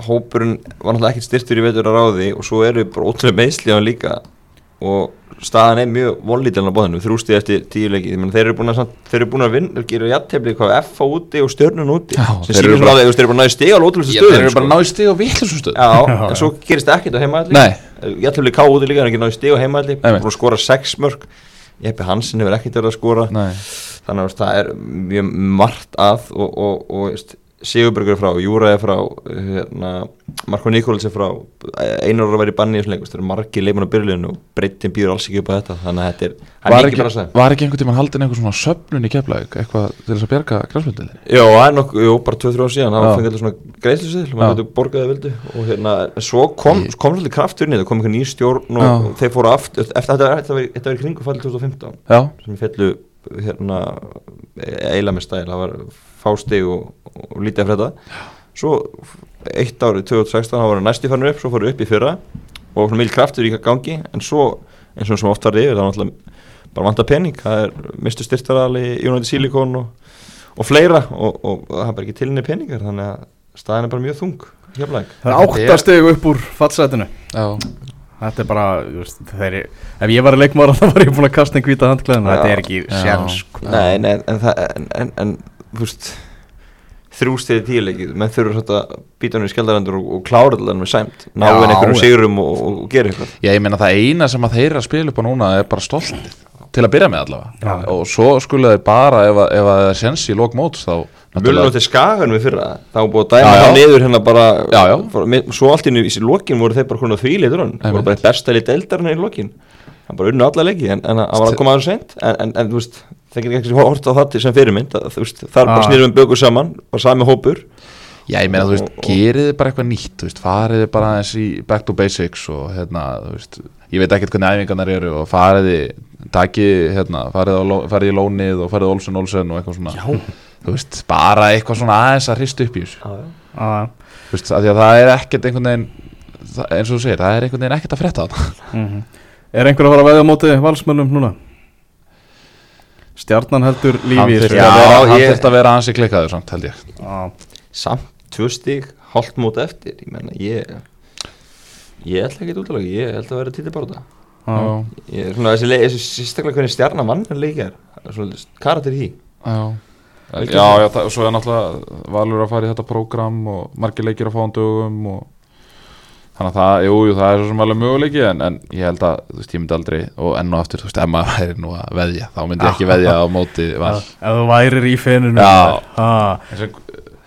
hópurinn var náttúrulega ekkert styrtur í vetur að ráði og svo eru bara ótrúlega hann líka og staðan er mjög vonlítilin á bóðinu, þrústið eftir tíu leikið menn þeir eru búin að, samt- þeir eru búin að vinna gera jættefli hvað F á úti og stjörnun úti Já, sem þeir sýnir eru svona bara- að þeir eru búin að náðu stiga á lótlustu Já, þeir stöðum eru bara sko. náðu stig á vitlusum stöð Já, Já, en svo gerist ekkert á heimaðalli Nei, Jættefli K úti líka, hann er ekki náðu stiga á heimaðalli að skora sex mörg Jeppi Hansen hefur ekkert verið að skora. Nei. Þannig að það er mjög margt að og, og, og Sigurbergur er frá, Júra er frá hérna, Marko Nikóls er frá einar ára að vera í banni í þessum leik, veist, það eru margir leikmenn á byrjuleginu og breytin býður alls ekki upp á þetta þannig að þetta er, það er ekki, bara að segja var ekki einhvern tímann haldin einhver svona söfnun í keflaug eitthvað til þess að bjarga græsmyndinni? Já, það er nokkuð, jú, bara 2-3 ára síðan það fengið alltaf svona greiðslusiðl Já. maður getur borgaði vildu og hérna, svo kom, kom svolítið kraftur inn í þetta, kom einhver ný stjórn og Já. þeir fóru aftur, eftir þetta var- þetta var þetta var í kringu fall 2015 Já, sem fellu eiginlega með stæl, það var fástig og, og lítið að frétta. Svo eitt árið 2016 þá var næsti fannur upp, svo fóru upp í fyrra og svona mjög kraftur í gangi. En svo eins og sem oft var yfir, það var náttúrulega bara vanta pening, það er mistu styrtarali United Silicon og, og fleira og, og það er bara ekki tilinni peningar þannig að staðin er bara mjög þung hjaplæk Það er áttastig upp úr fattsætinu já. Þetta er bara, þú veist, þeir, ef ég var í leikmára [LAUGHS] þá var ég búin að kasta einn hvíta handklæðinu Já. Þetta er ekki Já. sjans. Nei, nei, en það en, en, en þrjústiði tíuleikið, menn þurfa svolítið að býta hann í skjaldarendur og, og klára þetta með sæmt. Ná en einhverjum sigurum og, og, og gera eitthvað. Já, ég meina það eina sem að þeir eru að spila upp á núna er bara stoltið. Til að byrja með allavega. Já. og svo skulle þeir bara ef, að- ef að það er sens í lók móts þá Mjölun átti skagan við fyrra. Þá búið að dæma Já, já. það niður hérna bara Já, já. fór- með- svo allt inn í lokin voru þeir bara konar þvíleitur hann. Einmitt. voru bara eitt besta lið deildarinn í lokin. Hann bara unnu alla leiki en, en hann var að koma aðeins seint. En, en, en þú veist þeir getur ekki hort á það til sem fyrirmynd að, veist, þar bara Ah. snýrum við bökur saman bara sami hópur Já, ég meina, þú veist, Og- og- gerið þið bara eitthvað nýtt, þú veist, farið þið bara aðeins í back to basics og hérna, þú veist, ég veit ekkert hvernig æfingarnar eru og farið þið, takið, hérna, farið, ló- farið í lónið og farið Olsen Olsen og eitthvað svona, Já. þú veist, bara eitthvað svona aðeins að hrista upp í þessu, Já, þú veist, af því að það er ekkert einhvern veginn, það, eins og þú segir, það er einhvern veginn ekkert að frétta þetta. mhm. Er einhver að fara að veða á móti valsmönnum núna? Stjarnan heldur lífi hann ég- þurfti að vera ansi klikkaður samt, held ég. Samt tvö stík hálft mót eftir ég menna ég ég ætla ekki að útlaga ég held að vera títi bara það Já. ég er svona þessi, leik- þessi sérstaklega hvernig stjarnar mann leikjar svona karakter í Já, já, já það, og svo er náttúrulega valur að fara í þetta prógram og margir leikir að fá hann dögum og þannig að það, jú, jú, það er svo sem alveg möguleiki en, en ég held að, þú veist, ég myndi aldrei og enn og aftur, þú veist, ef maður væri nú að veðja þá myndi ég ekki veðja á móti val. Ef þú værir í. Eins og-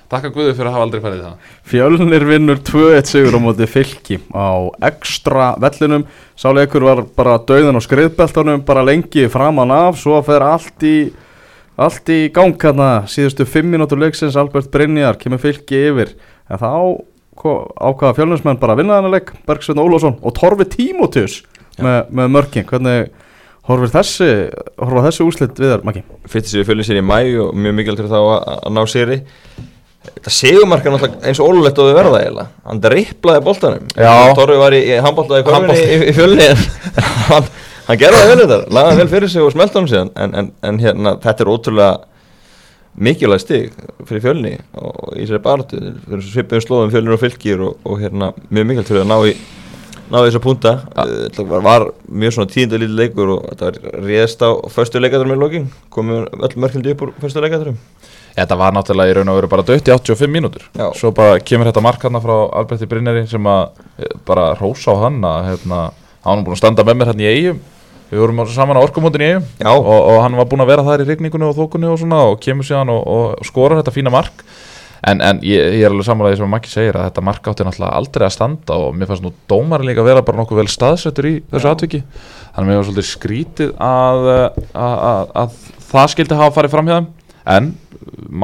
Takka Guði fyrir að hafa aldrei farið í það. Fjölnir vinnur 2-1 sigur á móti fylki á ekstra vellinum. Sáleikur var bara döðan á skriðbeltunum bara lengi framan af. Svo fer allt í allt í gang hérna síðustu 5 mínútur leiksins. Albert Brynjar kemur fylki yfir. En þá ákvaða fjölnismenn bara að vinna þennan leik? Bergsveinn Ólafsson og Torfi Tímotius með, með mörkin. Hvernig horfir þessi horfa þessi úslit við þér Maggi? fyrst þessi við sér í mæ og mjög mikilvægt fyrir þá að, að ná séri þetta segumarka náttúrulega eins og ólulegt þau verða eiginlega. Hann driplaði boltanum. Já. Torfi var í, í handboltaði korfinni í, í fjölni. En [LAUGHS] hann, hann gerði það vel þetta lagaði vel fyrir sig og smelt honum síðan. En, en, en hérna, þetta er ótrúlega mikilvæg stig fyrir fjölni og í sér fyrir svipum slóðum fjölnir og fylgir og, og hérna, mjög mikilvægt fyrir að ná í ná í þessa punta. Þetta var, var mjög svona tíunda lítið leikur og þetta var réðst á föstu leikaturum í lokin. Komum öll mörkildi upp úr föstu leikaturum Þetta var náttúrulega í raun og veru bara dött í 85 mínútur. Já. Svo bara kemur þetta mark hann frá Alberti Bryneri sem að eh, bara rósa á hann að hérna, hann var búin að standa með mér hérna í eigum Við vorum saman á Já. og, og hann var búin að vera þar í rigningunni og þókunni og svona og kemur síðan og, og skorar þetta fína mark. En, en ég, ég er alveg samanlega því sem Maggi segir að þetta mark átti náttúrulega aldrei að standa og mér fannst nú dómar líka að vera bara nokkuð vel staðsettur í þessu atviki. Þannig að mér var svolítið skrítið að, að, að, að það skildi hafa farið fram hjá þeim. En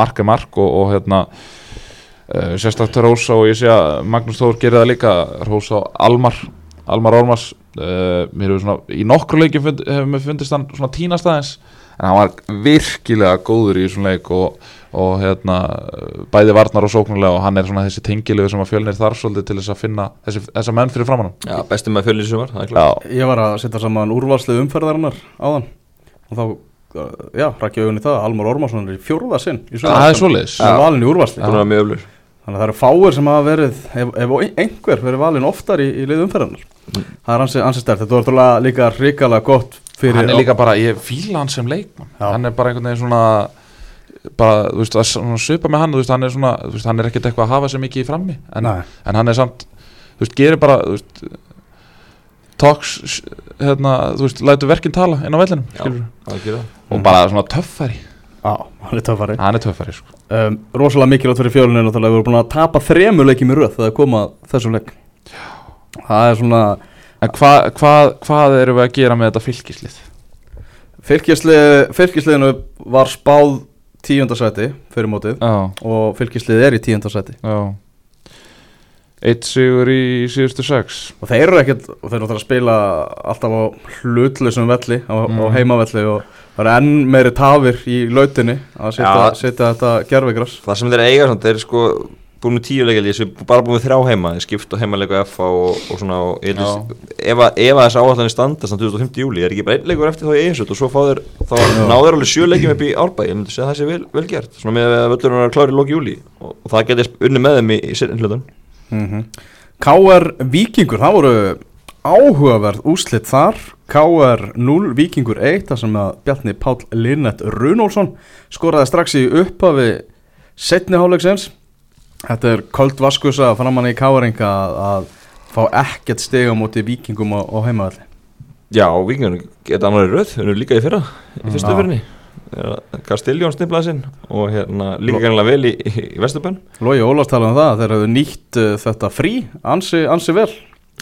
mark er mark og, og hérna uh, sérstaklega Rósa og ég sé að Magnús Þór gerir það líka. Rósa og Almar Almar Ormars uh, mér hefur svona í nokkru leiki hefur mér fundist hann svona tínast aðeins. En hann var virkilega góður í svona leik og, og hérna bæði varnar og sóknulega og hann er svona þessi tengilegu sem að fjölnir þarf svolítið til þess að finna þessi, þessa menn fyrir framann Já, bestum með fjölnir sem var, það er klart. Ég var að setja saman úrvalslið umferðarinnar áðan og þá, uh, já, rakki augunni það Almar Ormarsson er í fjórða sinn í það er svoleiðis. Hann er valinn í úrvalslið Þannig að það eru fáir sem hafa verið, ef, ef einhver verið valinn oftar í, í lið umferðarnar Það er ansi, ansi stert, þetta var náttúrulega líka ríkala gott fyrir hann er líka bara, ég fíla hann sem leikmann. Já. hann er bara einhvern veginn svona bara, þú veist, að svona svipa með hann þú veist, hann er svona, þú veist, hann er ekkert eitthvað að hafa sem mikið í frammi. En, en hann er samt, þú veist, gerir bara þú veist, talks hérna, þú veist, lætur verkinn tala inn á vellinum, Já. skilur Það er ekki það og bara svona töffari, Já, hann er töffari. Hann er töffari sko. um, Rosalega mikilvægt fyrir fjöluninu Við vorum búin að tapa þremur leikjum í röð þegar koma að þessum leik. Það er svona en hvað hva, hvað erum við að gera með þetta fylgislið? Fylkislið, Fylkisliðinu var spáð tíundasæti fyrir mótið já, og fylkislið er í tíundasæti já. Eitt sigur í síðustu sex. Og þeir eru ekkert, og þeir eru að spila alltaf á hlutlusum velli á, á Mm. heimavelli og það er enn meiri tafir í lautinni að setja, Já. setja þetta gerfigras Það sem þeir eiga samt, þeir sko búin með tíu leikjaldi, þessu bara búin með þrjá heima þeir skipta heimaleiku F og, og svona og að- ef að ef að þessi áallanir standa samt 2050 júli, er ekki bara einn leikur eftir þá í einsut og svo þeir, þá náður alveg sjö leikjum upp í árbæ, ég myndi segja að það sé vel, vel gert svona með að völlurinn er klári í lóki júli og, og það getið unni með þeim í, í sérinn hlutan mm KR Víkingur, það voru áhugaverð úslit þar KR 0, Víkingur 1 þar sem að Bjarni Páll Linnet Runólfsson skoraði strax í upphafi setni hálfleiksins. Þetta er köld vaskusa framann í KR-inga að, að fá ekkert steg á móti Víkingum á, á heimavalli Já, vikingarnir geta annar í röð, við erum líka í fyrra í fyrstu Já. fyrirni Kastiljón sniplaði sinn og hérna líka gænilega vel í, í, Vesturbænn Lógi Ólafs talaði um það að þeir hefðu nýtt uh, þetta frí ansi, ansi vel.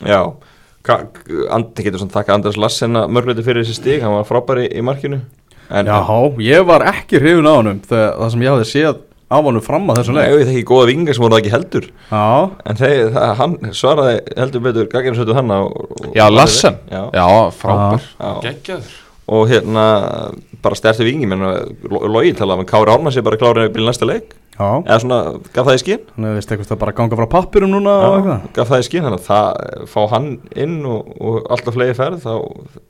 Já, Ka- Andi getur svona þakka Anders Lassen að mörgleiti fyrir þessi stig, hann var frábæri í markinu. En, Já, ég var ekki hrifun á honum þegar það sem ég hafði séð af honum fram að þessum Nei, leik. ég þekki góða vingar sem voru það ekki heldur. Já, En þeir, það, hann svaraði heldur betur Gagginsveitu hann og, já, Lassen, Já. já, frábær. Já. geggjaður Og hérna, bara stærsti vingi menn Lógi talaði um Kári Ármann sé bara klárið að byrja næsta leik. Já. Eða svona, gaf það í skinn Þannig að veist eitthvað bara ganga frá pappirum núna og eitthvað. gaf það í skinn, þannig að það fá hann inn og, og alltaf flegi ferð þá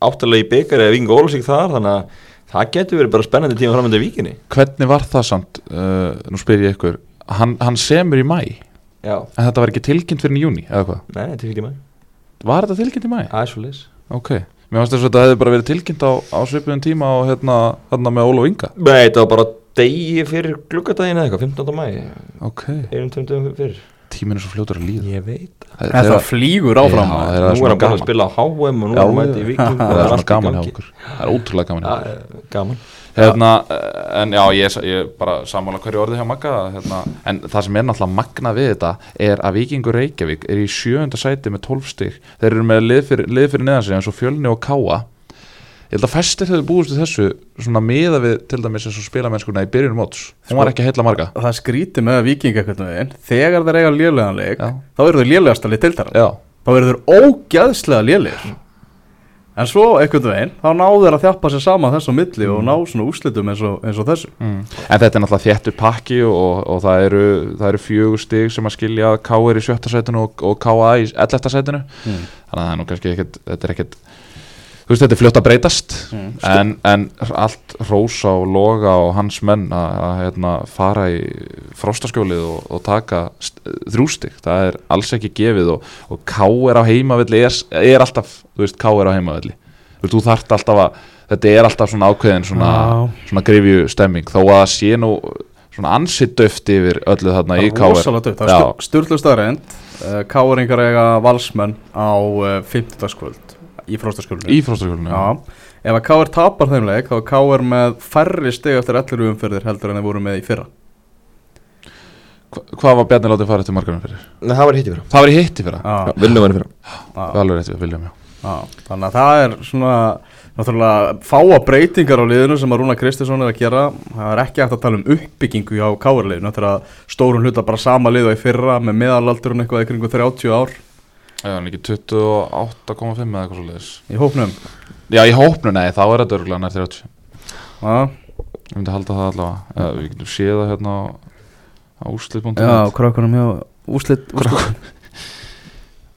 áttalega í byggar eða vinga Ólfsík þar þannig að það getur verið bara spennandi tíma framönda í víkinni. Hvernig var það samt, uh, nú spyr ég ykkur hann, hann semur í mæ Já, en þetta var ekki tilkynnt fyrir í júni eða hvað, nei, þetta er ekki maður var þetta tilkynnt í mæ? Æsulis ok, mér fannst þess að þetta hefði bara verið tilkynnt á, á svipuðum tíma og hérna, hérna með Óla og Inga. Nei, þetta var bara degi fyrir gluggadaginn eða eitthvað, 15. mæ ok, einum tömdum fyrir. Tíminn er svo fljótur að líða. Ég veit Það- Þetta þegar- flýgur áfram Já, maður. þeir- Nú er hann bara að spila á HM og nú er hann mæti í Viking [LAUGHS] það er það er ótrúlega gaman hérna, en já, ég, ég bara sammála hverju orði hjá Magga hérna, en það sem er náttúrulega magna við þetta er að Víkingur Reykjavík er í sjöunda sæti með 12 stig. Þeir eru með lið fyrir, lið fyrir neðan sig eins og Fjölni og Káa. Ég held að festir hefur búist við þessu svona miða við til dæmis eins og spilamennskuna í byrjunum móts. Hún var ekki að heilla marga. Það skríti með viking eitthvað veginn. Þegar þeir eiga lélegan leik Já. Þá eru þeir lélegast að lið tiltara já, Þá eru þeir ógæðslega lélegir En svo eitthvað veginn Þá náðu þeir að þjappa sér saman þessu milli Og ná svona úrslitum eins og, eins og þessu mm. en þetta er náttúrulega þéttur pakki og, og það eru, eru fjögur stig sem að skilja er í sjötta sætinu og, og Káa í ellefta sætinu Mm. þannig að það er nú kannski ekkert þetta er ekkert þú veist þetta er fljótt að breytast. Mm. en, en allt Rósa og Loga og hans menn að, að hérna, fara í frostaskjólið og, og taka st- þrjústig, það er alls ekki gefið og, og K er á heimavilli er, er alltaf, þú veist, K er á heimavilli þú veist, þú þarft alltaf að þetta er alltaf svona ákveðin svona, svona grifju stemming, þó að sé nú svona ansitt döft yfir öllu þarna í Það K rosalega dögt, það er styrlu staðreind Káringar eiga valsmenn á uh, 50. Í fróstaskjölinu í frostaskjólinu Já, ef að Káir tapar þeim leik þá er Káir með færri steg eftir 11 umferðir heldur en þeir voru með í fyrra. Hva, hvað var Bjarni látið fara eftir margarinn fyrir? Nei, það var hitt í fyrra. Það var í hitti fyrir Já, Viljum hann í fyrra. Já, alveg rétt við viljum já. Já, þannig að það er svona náttúrulega fáa breytingar á liðinu sem að Rúna Kristinsson er að gera. Það er ekki hægt að tala um uppbyggingu hjá káarliðinu þetta er að stórun hluta bara sama lið og í fyrra með meðalaldurinn eitthvað í kringu 30 ár Hann er ekki 28,5 eða eitthvað svo leiðis í hópnum? Já, í hópnu, nei, þá er þetta örgulega nær 30 Já, Ég myndi halda það allavega. Eða, Við getum séð það hérna á, á úrslit.net já krökkunum hjá úslit, úslit.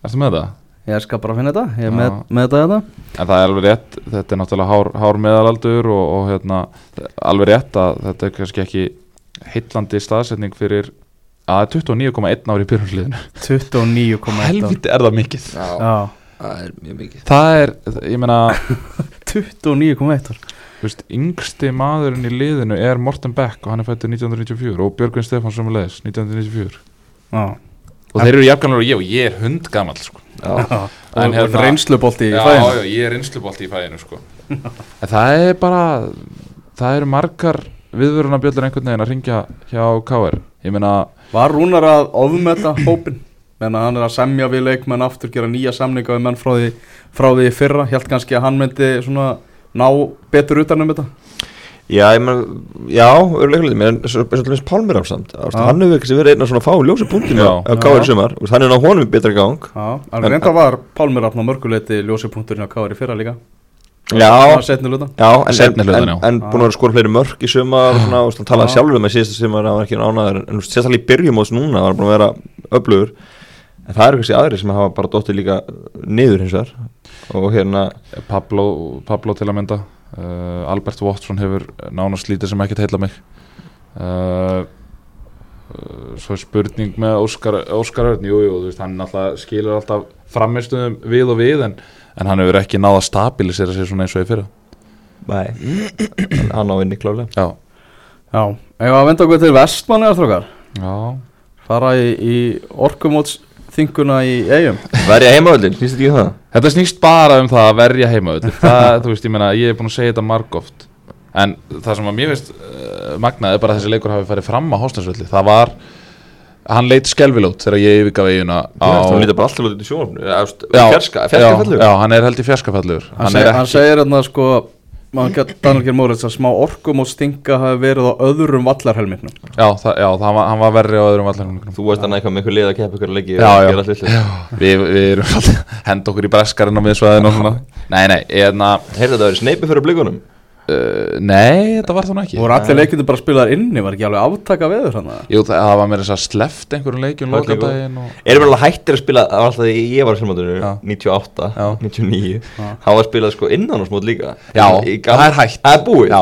Ertu með það? Ég skal bara finna þetta, ég er með, með þetta hérna. En það er alveg rétt, þetta er náttúrulega hár, hár meðalaldur og, og hérna, alveg rétt að þetta er kannski ekki heillandi staðsetning fyrir að það er 29,1 ári í byrjumsliðinu 29,1 Helviti er það mikið. Já, Já, það er mjög mikið. Það er, ég meina, [LAUGHS] 29,1 ár. Þú veist, yngsti maðurinn í liðinu er Morten Beck og hann er fættur 1994 og Björgvin Stefán sem er leiðis 1994 Já, og þeir eru jafngamlega og ég og ég er hundgamall sko. En og hérna- reynslubolti í já, fæðinu já, ég er einslubolti í fæðinu sko. [LAUGHS] en það er bara það eru margar viðvörunarbjöllur einhvern veginn að ringja hjá KR ég meina, Var Rúnar að ofmeta hópin menn að hann er að semja við leikmenn aftur gera nýja samninga við menn frá því, frá því fyrra, held kannski að hann myndi svona ná betur utan um þetta? Já, ég menn, já, örlega mér er svolítið minnst Pálmir ásamt Já. Hann hefur ekki verið einn af svona fá ljósa punktinu á Káir í sumar. Og hann er á honum í betra gang. Já, alveg reynda var Pálmir Rafn á mörguleiti ljósi punkturinn á Kári fyrra líka Já, setni luta Já, en, en, en, já. en búin að vera að skora fleiri mörk í sumar og svona, og svona talaði Já. sjálfur með síðasta sumar að hann var ekki ánaður en sérstaklega í byrjum og núna var búin að vera öflugur. En það eru kannski aðri sem hafa bara dóttið líka niður hins vegar. Og hérna, Pablo, Pablo til að mynda. Uh, Albert Watson hefur nánast lítið sem ekkert heilla mig. Uh, uh, svo er spurning með Óskar, Óskar Örn, jú, jú, þú veist, hann alltaf skilur alltaf framistuðum við og við en, en hann hefur ekki náða að stabilisera sér svona eins og í fyrra. Nei. Hann á inni klálega Já, Já, ef að venda okkur til vestmanni eða þrókar já, fara í, í orkumóts þinguna í eigum Verja heimavöldin, finnst þetta ekki um það? Þetta snýst bara um það að verja heima [LAUGHS] það, þú veist, ég meina, ég hef búin að segja þetta margóft en það sem að mér veist uh, magnaði er bara að þessi leikur hafi farið fram á hóstansvöldi, það var hann leit skelvilót þegar ég yfirgaf eiguna á Hann lítur bara alltaf út í sjónum hann er held í fjarskafallur. Hann, seg, hann segir hérna sko að smá orkumóts þinga hafi verið á öðrum vallarhelmingnum. Já, það, já það var, hann var verri á öðrum vallarhengnum Þú veist hann eitthvað með eitthvað lið að keppa ykkur að vitlaust. við, við erum svolítið hend okkur í breskarinn á miðsvæðinu og svona [LAUGHS] nei, nei, eðna Heyrðu þetta verið sneipi fyrir blikunum uh, nei, þetta var það nú ekki voru allir leikindi bara spilaðar inni var ekki alveg aftaka veður hann Jú, það, það var mér þess að sleft einhverjum leikjum lokandaginn og... Erum við alveg hættir að spila Það var alltaf því ég var í filmáttunum Já. 98, Já. 99 Já. Það var spilað sko innan og smót líka Já, það er hægt. Það er búið Já,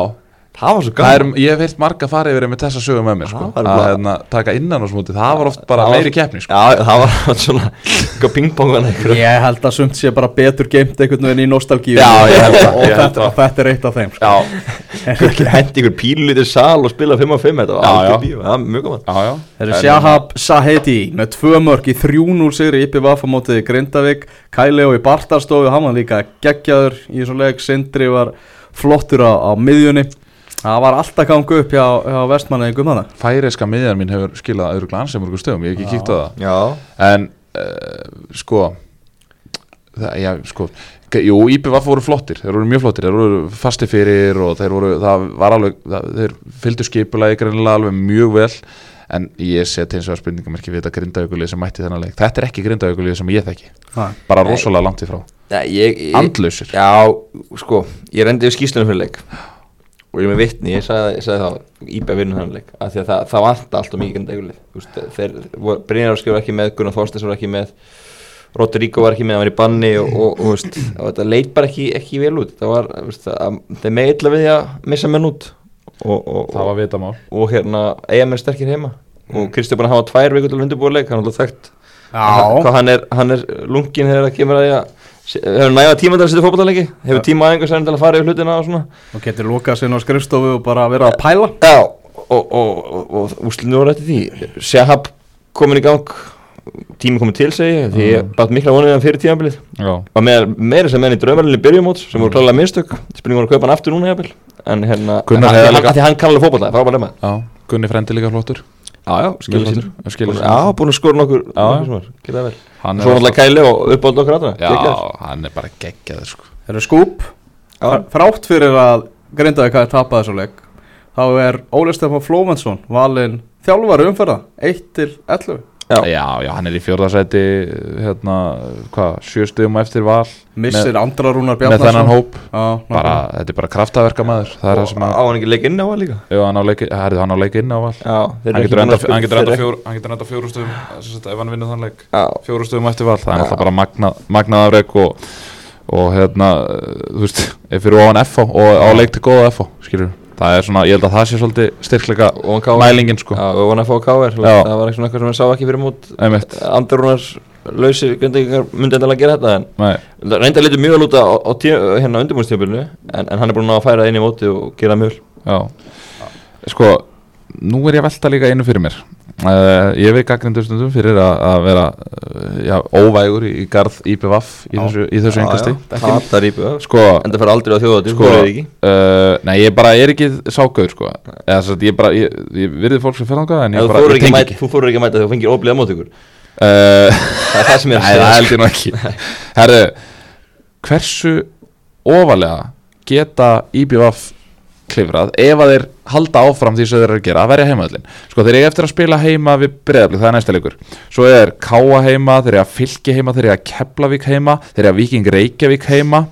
Það var svo það er, gaman. ég hef heilt marga farið yfir með þessa sögum með mér sko. Það að bara- hérna, taka innan og smúti, það var oft bara Það meiri keppni sko. Já, það var [LAUGHS] svona Eitthvað pingpongan eitthvað ég held að sumt sé bara betur geimt einhvern veginn í nostalgíu. Já, ég held það, og, þetta, og þetta er eitt af þeim sko. Já, [LAUGHS] Hendi ykkur pílulítið sal og spila 5 á 5 Þetta var Það mjög gaman. Já, já. Þeir eru En- Shahab Sahedi með tvö mörg í 3-0 sigri Íppi Vafa mótið Grindavík Kæleo í Bartarstofu, hann var líka geggjaður í svo leik, Sindri var flottur á, á miðjunni það var alltaf gangu upp hjá, hjá vestmanneigum hana Færiska miðjan mín hefur skilað öðru glansi mörgum stöðum, ég hef ekki kíkt á það. Já. En, uh, sko það, Já, sko Jú, IPVF voru flottir, þeir voru mjög flottir Þeir voru fasti fyrir og þeir voru Það var alveg, það, þeir fylgdu skipulagi greinilega alveg mjög vel. En ég set eins og spurningamerki við þetta grindaugulið sem mætti þennan leik. Þetta er ekki grindaugulið sem ég þekki. Bara Nei. rosalega langt í frá. Já, ég, ég, Andlausir. Já, sko, ég rendi við skýslunum fyrir leik og ég er með vitni, ég sagði, ég sagði þá íbæð vinnur hann leik, af því að það, það vant alltaf mikið en degulið, þeir, Brynjar var ekki með, Gunnar Þorstins var ekki með Rodrigo var ekki með, hann var í banni og, og, og, og þetta leit bara ekki, ekki vel út, það var, þeir með illa við því að missa menn út. Og, og, Það var vitamál. og hérna, eiga með sterkir heima. Og Kristi búin að hafa tvær undirbúa leik, hann er alltaf hvað hann er, hann er lungin þegar það kemur að því að hefur næða tíma til að setja fótballtaleiki hefur tíma aðeins að fara yfir hlutina og svona? Og getur lukað sér á skrifstofu og bara vera að pæla? Já, og, og, og, og úslinu voru eftir því. Shahab komin í gang. Tími komið til segi ég, því ég bátt mikla vonið fyrir tímabilið. Og með, meira sem menn í draumarinni byrjumóts sem voru klálega mistök. Spurning voru að kaupa hann aftur núna en hérna, að, því hann kann alveg fótballa, frábælega með já, Gunni frendi líka flottur já, já, skilur sín. já, búin að skora nokkur, svo er náttúrulega Kæli og uppáld okkur aðra Já, hann er bara geggjaður sko. Þeir eru skúp þrátt fyrir að Grindavík hafi tapað þessu leik þá er Óli Stefán Flómansson valinn þjálfari umferða 1 til 11 Já. Já, já, hann er í fjórðarsæti hérna, hvað, sjö stöðum eftir val. Missir Andra Rúnar með Bjarnason. þennan hóp. Já, bara, þetta er bara kraftaverka maður það er það sem Á að, hann ekki leik inn á það líka? Jú, hann á leiki herðu, hann á leiki inn á val. Já, þeir hann eru getur ekki enda, búin að hann getur enda, fjór, hann getur enda fjóru stöðum sem sagt, ef hann vinnur þann leik. Ekki- Já, fjóru stöðum eftir val, það er Já. náttúrulega bara magna, magnað afrek og, og hérna, þú veist ef fyrir ofan FH og á leik til góða FH skilur, það er svona, ég held að það sé svolítið styrkleika mælingin sko, Já, og hann að fá Já. Það var eitthvað sem hann sá ekki fyrir mót. Einmitt. Andrúnar lausir Grindvíkingar myndi endalega gera þetta en Nei, reynda litur mjög vel út á, á tí, hérna undirbúinstjöfulinu en, en hann er búin að færa inn í móti og gera mjög sko, nú er ég að velta líka einu fyrir mér. Uh, ég veit gaggrindur stundum fyrir að, að vera uh, já, óvægur í, garð IPVAF í þessu, í þessu engasti Hatar íbjöða sko, En það fer aldrei á þjóðatíð, Sko, sko, ekki? uh, nei ég bara er ekki ságauður sko. Eða að ég bara, ég, ég virði fólk sem fyrir þangað en ég þú bara, ég ekki, tengi mæta- þú fóru ekki að mæta þegar þú fengir óblíða mót ykkur uh, Það er það sem ég er [LAUGHS] Nei, að það segja held ég nú ekki. Herðu, hversu ofalega geta IBVF klifrað ef að þeir halda áfram því sem þeir eru að gera að verja heimaðallin sko þeir eru eftir að spila heima við breyðafli það er næsta leikur. Svo er Káa heima, þeir eru að fylki heima þeir eru að Keflavík heima, þeir eru að Viking Reykjavík heima.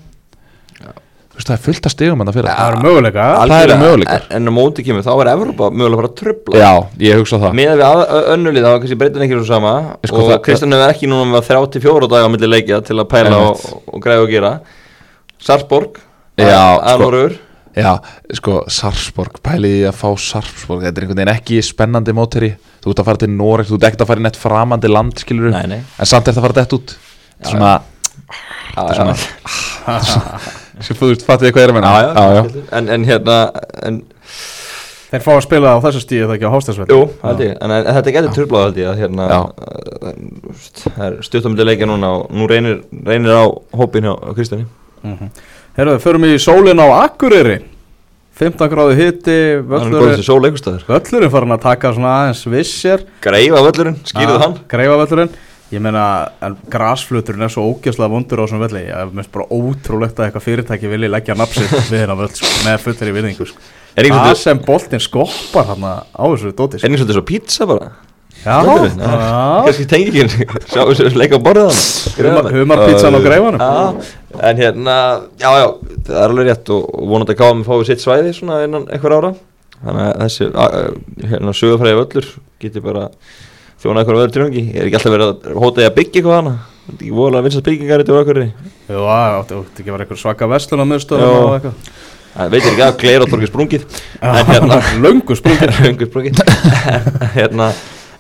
Veist það er fullt af stigum en það fyrir. Það eru möguleika það eru möguleikar. En, á móti kemur, þá er Evrópa mögulega að fara að trubla já, ég hugsa það. Með við að- önnulið, það var kannski breytin ekki svo sama. Sko, Og það- Kristján hefur ekki núna með 34 daga á milli leikja til að pæla og, og græða og gera. Sarsborg Já, sko. Já, sko, Sarpsborg, pæliði að fá Sarpsborg, þetta er einhvern veginn ekki spennandi móteri, þú ert að fara til Noreg, þú ert ekkert að fara í nett framandi land, skilur Nei, nei. En samt er það að fara dett út. Þetta er svona, Já, þetta er já. svona, sem [LAUGHS] þú veist, fattu ég hvað ég er að menna Já, já, En, en hérna en, þeir fá að spila á þessu stíu það ekki á Hástæðsveld Jú, held ég. En, en þetta getur trubláð held ég að hérna Já. uh, Það er stuttamöldi leikja núna og nú reynir, reynir á hópin hjá Kristjáni Herðu, förum í sólin á Akureyri. 15 gráði hitti er völlurinn, farin að taka svona aðeins vissir Greifa völlurinn, skýrðu hann. Greifa völlurinn Ég meina, en grasfluturinn er svo ógeðslega vondur á þessum velli. Ég finnst bara ótrúlegt að eitthvað fyrirtæki vilji leggja napsið við hennar völl sko, með fullri vinningu sko. Er Það sem boltinn skoppar hann á þessu dóti Er sko. einhvern veginn svo pizza bara Já, Völlurinn, já. já Kannski tengi ekki Sjá þessu leika á borðið hann Humarpítsan á greifanum en hérna, já, já, það er alveg rétt og, vonandi að káum fáið sitt svæði svona innan einhver ára. Þannig að þessi, að, að, hérna, sögufræði völlur geti bara þjóna einhverjum öðru tilhengi ég er ekki alltaf verið að hóta ég að byggja eitthvað hana þetta er ekki voðalega vinsast byggingar þetta voru okkur Jú, það átti ekki að vera eitthvað svaka verslun á eitthvað. Það veitir ekki að gleira á torgi sprungið en hérna [LAUGHS] Löngu sprungir Röngu sprungið. [LAUGHS] [LAUGHS] Hérna,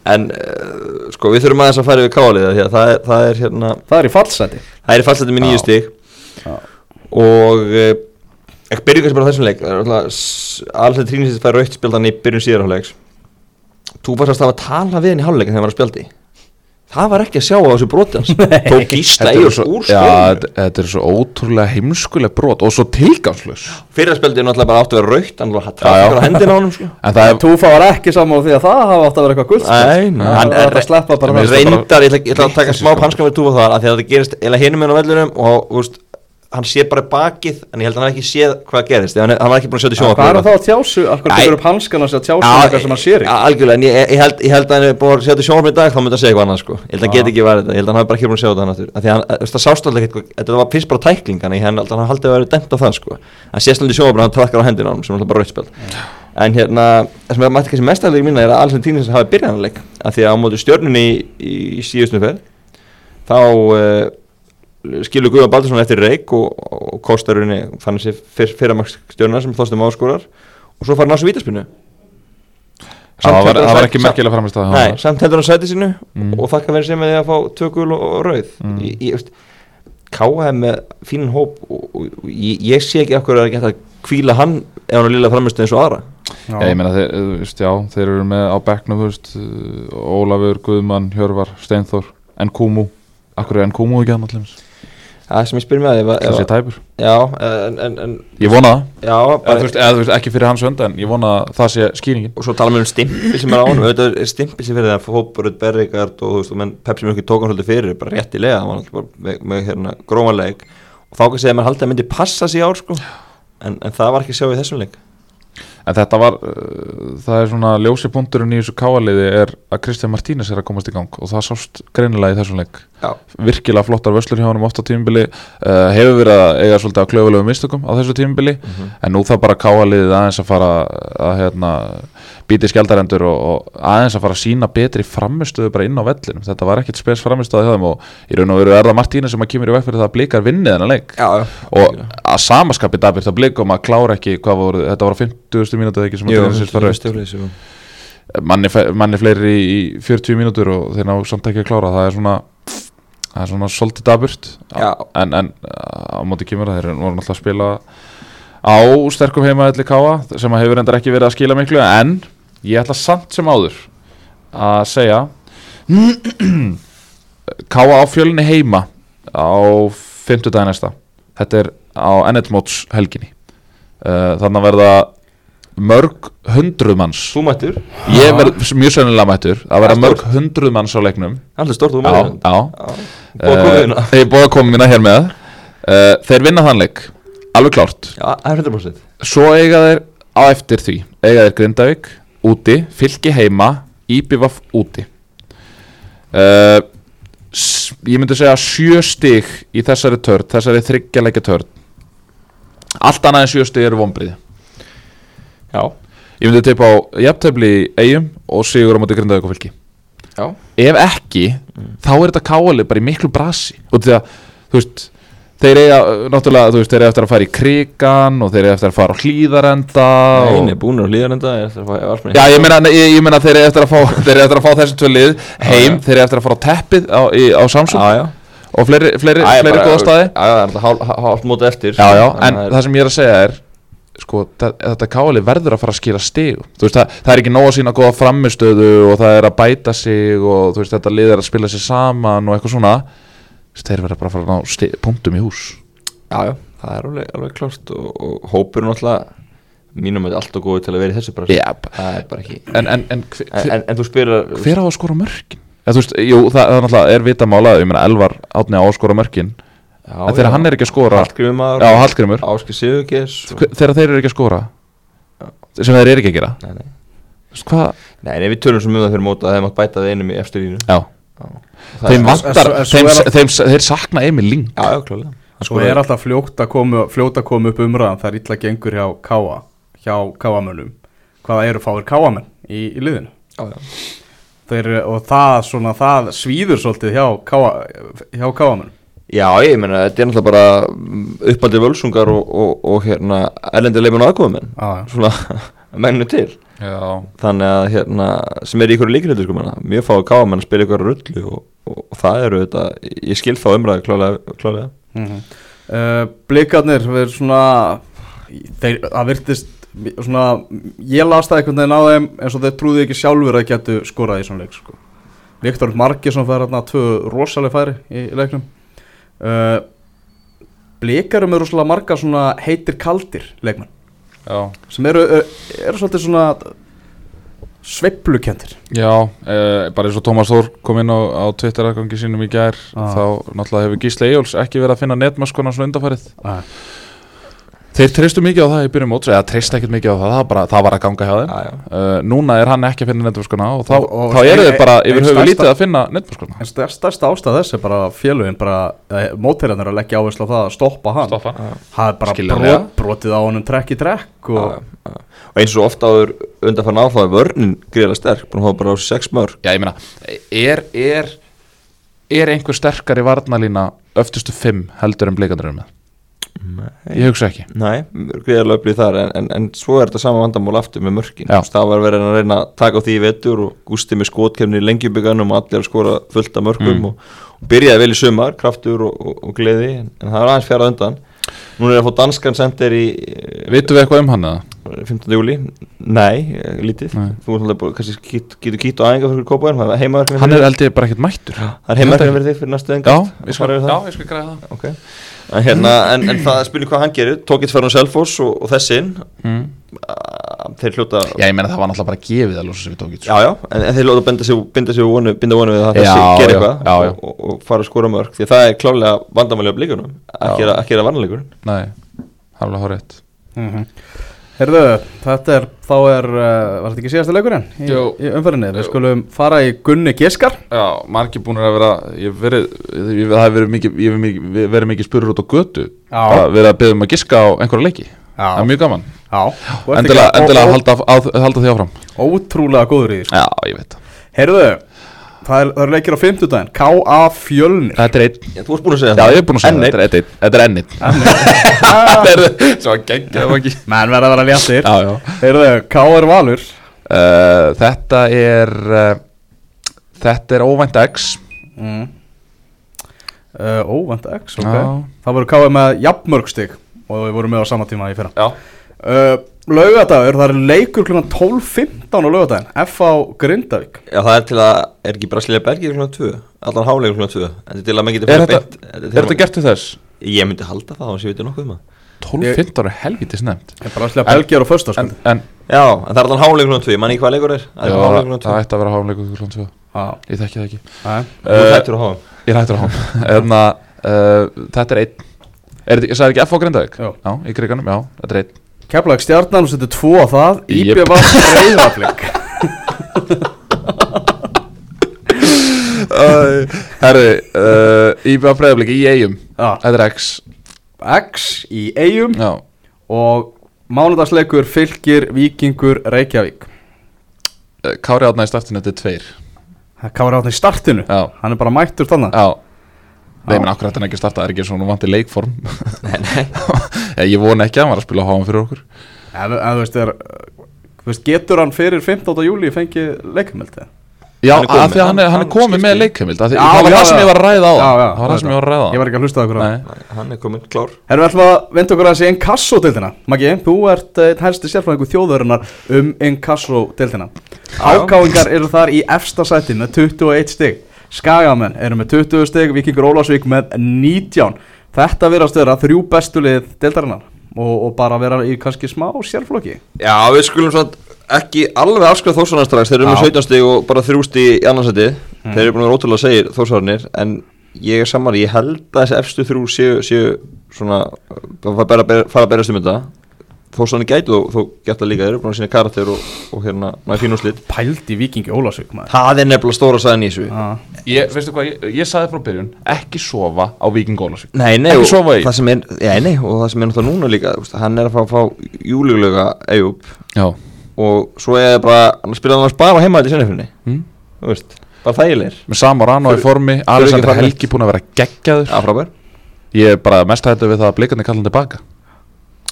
en uh, sko við þurfum aðeins að fara yfir káliða því að það er, það er hérna Það er í fallseti Það er í fallseti með nýju Já. og uh, ekki byrjum bara þessum leik. Alltaf alveg trínisins fær rautt spjaldan í byrjun síðarháleiks þú varst að tala við henni í háluleika þegar hann var að spjaldi það var ekki að sjá á þessu broti hans. Tók gísla í er og svo, úr já, spjaldinu þetta, er svo ótrúlega heimskuleg brot og svo tilgangslös fyrir að spjaldi er náttúrulega bara átti að vera honum sko. En það er, Túfa var ekki saman því að það hafa átt að vera eitthvað guld Nei, nei, hann hann er er- að sleppa bara Mér það það reyndar, ég ætla, að taka smá sko. panskan við túfa þar af því að þetta gerist eða hinum en á vellunum og hann sé bara bakið en ég held að hann ekki séð hvað gerist hann, hann var ekki búin að setja Hvað er það að tjásu? Akkur tekur upp hanskan að tjásu eitthvað sem hann sér ekki? algjörlega, en ég, ég, held, ég held að hann er búin að setja sjónvarp í dag þá myndi hann segja eitthvað annað sko. Ég held að hann Já. geti ekki verið þetta, ég held að hann hafi bara ekki búin að af því að það sást alltaf eitthvað þetta var fyrst bara tækling hann, ég held að hann haldið að vera dæmt á það sko. Hann sést alltaf í sjónvarp hann trakkar á hendina hann en hérna, það sem mætti kannski mestalega mína er að alls en tímins hafi byrjað hann leik. Af því að á móti stjörnunni í, í, í síðustu ferð þá uh, skilur Guðan Baldursson eftir reik og, og kostarunni fann sér fyr, fyrramaks stjörnuna sem þóstum áskorar. Og svo fara hann á svo vítaspinnu það var, það var ekki merkilega framist að Nei, samt heldur hann sæti sínu Mm. og þakka verið sem að fá tökul og, og rauð. Mm. veist, KM með fínan hóp og, og, ég, ég sé ekki okkur að geta að kvíla hann ef hann er lilla framistu eins og aðra Já, ég meina þeir, veist, já, þeir eru með á uh, Ólafur, Guðmann, Hjörvar, Steinþór, Nkúmu, akkur er Nkúmu ekki hann allir, það sem ég spyr með því það sé tæpur. já, en, en, en Ég vona það, já, eða, þú veist, eða, þú veist, ekki fyrir hans vönda, en ég vona að það sé skýringin. og svo tala mér um stimpil sem er á honum. Auðvitað er stimpil sem fyrir það Fóbröð, Berrigard og þú veist, og menn Pepsi mjög tók hann svolítið fyrir bara rétt í lega, hann var alltaf bara með, með hérna, grómanleik og þá kannski að maður haldið að myndi passa sig í ár sko. En, en það var ekki að sjá í þessum leik En þetta var, uh, það er svona ljósi punkturinn í þessu káaliði er að Kristján Martínez er að komast í gang og það sást greinilega í þessum leik. Já, virkilega flottar vöslur hjá honum oft á tímubili uh, hefur verið að eiga svolítið á klöfulegu mistökum á þessu tímubili en nú það bara káaliðið aðeins að fara að hérna, býti skjaldarendur og, og aðeins að fara að sína betri framistöðu bara inn á vellinum. Þetta var ekkit spes framistöðu hjá þeim og í raun og veru er það Martínez sem að kemur í veg fyrir það að blikar vinnið þennan leik. Já, já. Og að samaskapi dabir það blikum að klára ekki hvað voru, þetta var á 50. mínútu eða ekki sem að það sést fara raust manni, manni fleiri í, í 40 mínútur og þeir ná samt ekki að klára. Það er svona það er svona svolítið daburt Já. en, en á móti kemur það þeir voru náttúrulega að spila á sterkum heimaðalli Káa sem hefur endar ekki verið að skila miklu en ég ætla samt sem áður að segja [CLEARS THROAT] Káa á fjölni heima á 50 dagi næsta. Þetta er á ennetmóts helginni. Uh, þannig að verða mörg hundruð manns. Þú mættur, ég verð mjög sennilega mættur. Að er mörg hundruð manns á leiknum. Alltaf stórt þú já, mættur Eh, ég búið að koma mína hér með. Uh, þeir vinna þann leik. Alveg klárt. Já, það er 100% svo eiga þeir á eftir því. Eiga þeir Grindavík úti fylki heima Íbjöfaf úti. Uh, ég myndi segja sjö stig í þessari törn þessari þryggjalækja törn. Allt annað en sjö stig eru vonbriði Já, ég myndi teipa á jafntefli í eigum og sigur á móti Grindavík og fylki. Já. Ef ekki, þá er þetta káali bara í miklu brasi. Og því að, þú veist þeir eiga, náttúrulega, þú veist, þeir eiga eftir að fara í krigan og þeir eiga eftir að fara á hlýðarenda og... Nei, búinur og líðar enda er það að fá varsmenn Já, ég meina, ég, ég meina þeir eiga eftir að fá [LAUGHS] þeir eiga eftir að fá þessi tvö lið heim, já. þeir eiga eftir að fara á teppið á, í, á Samsung Já, já. og fleiri, fleiri, Æ, fleiri góða staði. Já, já, það er hálf- móti eftir Já, já, Þannig en að það sem ég er að segja er sko, þetta káali verður að fara að skila stig þú veist, það, það er ekki nóg að sína góða framistöðu og það er að bæta sig og þú veist, þetta lið er að spila sig saman og eitthvað svona þeir verður bara að fara að sti- punktum í hús. Já, já, það er alveg, alveg klárt og, og hópurinn alltaf mínum er alltaf góð til að vera í þessu bara. Jep. Það er bara ekki en, en, en, hver, En, þú spyrir hver á að skora mörkin? Eða, þú veist, jú, það, það náttúrulega er vita mála ég meina Elvar átni á að skora mörkin. Já, en þegar hann er ekki að skora Hallgrimur Já, Hallgrímur. Áski Sigurgers hver- þegar þeir eru ekki að skora? Sem þeir eru ekki að gera? Nei, nei. Veist, Nei, nei, við tölum sem um það fyrir móta að þeim átt bæta við einum í eftir línu. Já. Það þeim vantar, þeir sakna Emil Ling Já, klálega Svo er alltaf fljótt að koma, fljótt að koma upp umræðan það er illa gengur hjá káa hjá káamönnum hvaða eru fáir káamenn í, í liðinu? Já, já. Þeir, og það, svona, það svíður svolítið hjá, káa, hjá káamönnum Já, ég meina, þetta er náttúrulega bara uppaldið völsungar og, og, og hérna erlendir leifin og aðkofumenn Já, já. svona mennu til. Já, þannig að hérna sem er í ykkur líkinöldu sko menna mjög fáið káamenn að spila ykkur rullu og, og, og það eru þetta ég skil þá umræðu klálega, klálega. Mm uh, Blikarnir verður svona þeir, það virtist svona, ég las það einhvern veginn á þeim eins og þeir trúði ekki sjálfur að getu skorað í svona leik sko. Viktor Margesson fær hérna tvö rosaleg færi í, í leiknum. Uh, Blikarum eru rosalega marga svona heitir kaldir leikmenn. já, sem eru, eru svolítið svona sveiflukendir já eh, bara eins og Tómas Þór kom inn á, á Twitter-aðgangi sínum í gær Ah. þá náttúrulega hefur Gísle Eyjóls ekki verið að finna netmaskona svona undarfærið ah. Þeir treystu mikið á það í byrjun móts eða treystu ekkert mikið á það, það, bara, það var að ganga hjá þeim Já, já. Uh, núna er hann ekki að finna netmaskona og þá, Og- og- þá eru þeir bara ein yfir höfu lítið að finna netmaskona En stær- stærsta ástæð þess er bara félögin bara, mótælarnir að leggja áherslu á það að stoppa hann stoppa Það er bara Skiljanlega. brot, brotið á honum trekk í trekk og Já, já. og eins og ofta áður undanfann áflaði vörnin greiðlega sterk búin að hafa bara á sex mörg Já, ég meina, er, er, er einhver sterkari varnalína öftustu fimm heldur en blikandur með? Ég hugsa ekki Nei, greiðlega upplýð þar en, en, en svo er þetta sama vandamál aftur með mörkin það var verið að reyna að taka á því í vetur og gústi með skotkefni í lengjubíkanum og allir að skora fullt af mörkum Mm. og, og byrjaði vel í sumar, kraftur og, og, og gleði en, en það var aðeins fjara undan Núna er að fá danskan sendir í eh, Vitum við eitthvað um hann eða? 15. júli Nei, eh, lítið Nei. Þú getur kýtt á æfinga fyrir það er heimaverkefni Hann er ég bara ekkert mættur Það er heimaverkefni fyrir þig fyrir næstu skal, já, ég skal græða það okay. En, hérna, en, en það er spurning hvað hann gerir Tókitt fyrir hann Selfoss og, og þessin mm. þeir hljóta Já, ég meina það var náttúrulega bara gefið að losa sem við tókit Já, já, en, en þeir hljóta að binda sig, binda sig vonu, binda vonu við það þessi gera já, eitthvað. Og, og, og fara að skora mörg því að það er klálega blíkunum Já. að gera, að gera varnalegur Nei, alveg horrið Mhm. Heyrðu, þetta er, þá er, uh, var þetta ekki síðasta leikurinn í, í umferðinni? Við skulum fara í Gunni Giskar. Já, margir búin að vera ég verið, ég, hef verið mikið, ég hef mikið, verið mikið spurur út á götu. Já. bara verið að beða um að giska á einhverja leiki. Já. það er mjög gaman, Já, endilega, endilega halda, að, halda því áfram. Ótrúlega góður í því sko. Já, ég veit. Það er, það er leikir á fimmtudaginn. K.A. Fjölnir. Þetta er einn, Já, þú varst búin að segja já ég er búin að segja það, þetta er einn, þetta er enn einn. [LAUGHS] Þetta er svo geggjað ekki? Menn verða að vera léttir. Já, já. Heyrðu, K.R. Valur. Uh, Þetta er uh, Þetta er óvænt X. Mm. uh, Óvænt X, ok. Já. Það voru K.R. með jafnmörgstig Og við vorum með á sama tíma í fyrra. Já. Uh, Laugadagur, það er leikur kl. 12.15 á laugardaginn F á Grindavík. Já, það er til að, er ekki Brasilia Belgið klokkan 2 Allan hálegur klokkan 2 En er til að maður getur Er þetta, beint- er þetta gert til þess? Ég myndi halda það á þess að ég veit nokkuð um það. 12-15 er helvítið snemt er að slja Belgiar á en, en Já, en það er allan hálegur klokkan 2 Ég man ekki hvað leikur er. Já, er hálegur það 2 ætti að vera háumleikur klukkan 2 Já, Ég þekki það ekki. Nei. Þú [LAUGHS] Eh, hættur að hafa Ég hættur er Er á Grindavík? Já. Já, í kriganum, já, þetta er einn Keflag stjarnan og setur tvo á það. Íbjöf var reyðaflik [LAUGHS] Herri, uh, Íbjöf Breiðablík í eigum. Þetta er X. X í eigum Já, og mánudagsleikur fylgir Víkingur Reykjavík. Uh, Kári átna í startinu, þetta er tveir. Kafar átna í startinu? Já, Hann er bara mættur þannig já Nei, menn akkur þetta ekki að starta, það er ekki svona vandi leikform? Nei, nei. [LAUGHS] Ég vona ekki að hann var að spila á háum fyrir okkur. En, en þú veist, er, þú veist, getur hann fyrir 15. júli fengið leikumöldi? Já, er af því að hann er, hann er komið með leikheimild af því- Já, Það var það sem ég var að ræða á Já, já, Það var það sem ég var að ræða á Ég var ekki að hlusta á okkur á Nei. Hann er komin klár. Herru, við ætlum að vinda okkur að þessi inkasso-deildina Maggi, þú ert einn helsti sérfræðingu þjóðurinnar um inkasso-deildina Ákáingar eru þar í efsta sæti með 21 stig Skagamenn eru með 20 stig Víkingur Ólásvík með 19 Þetta verðast vera þrjú bestu lið deildarinnar og, og bara vera í kannski smá sérflokki. Já, við skulum svona ekki alveg afskrifa þósarnar strax. Þeir eru með Já. 17 stig og bara þrjú stig í annarsæti Þeir eru búin að vera ótrúlega segir þósarnir En ég er saman, ég held að þessi efstu þrjú séu, séu svona að fara að fara að berast um þetta Þósarnir gætu og þó geta líka Þeir eru búin að sína karakter og, og hérna næði fín úrslit Pældi Víkingi Ólásvík maður. Það er nefnilega stóra sæðin í þessu. Ég, veistu hvað, ég, ég saði frá byrjun Ekki sofa á Víking Ólasvík Nei, nei, Ekki og í. það sem er, já, nei, og það sem er náttúrulega núna líka veist, Hann er að fá, fá júlulega Eyjup. Já. Og svo er bara, hann spila hann bara heima þetta í sennifinni mm. Þú veist, bara þægilegir. Með Samorano í Fyrir- formi ekki Alexander. Helgi búin að vera geggjaður. Ég er bara mest hættu við það að blikandi kalla hann tilbaka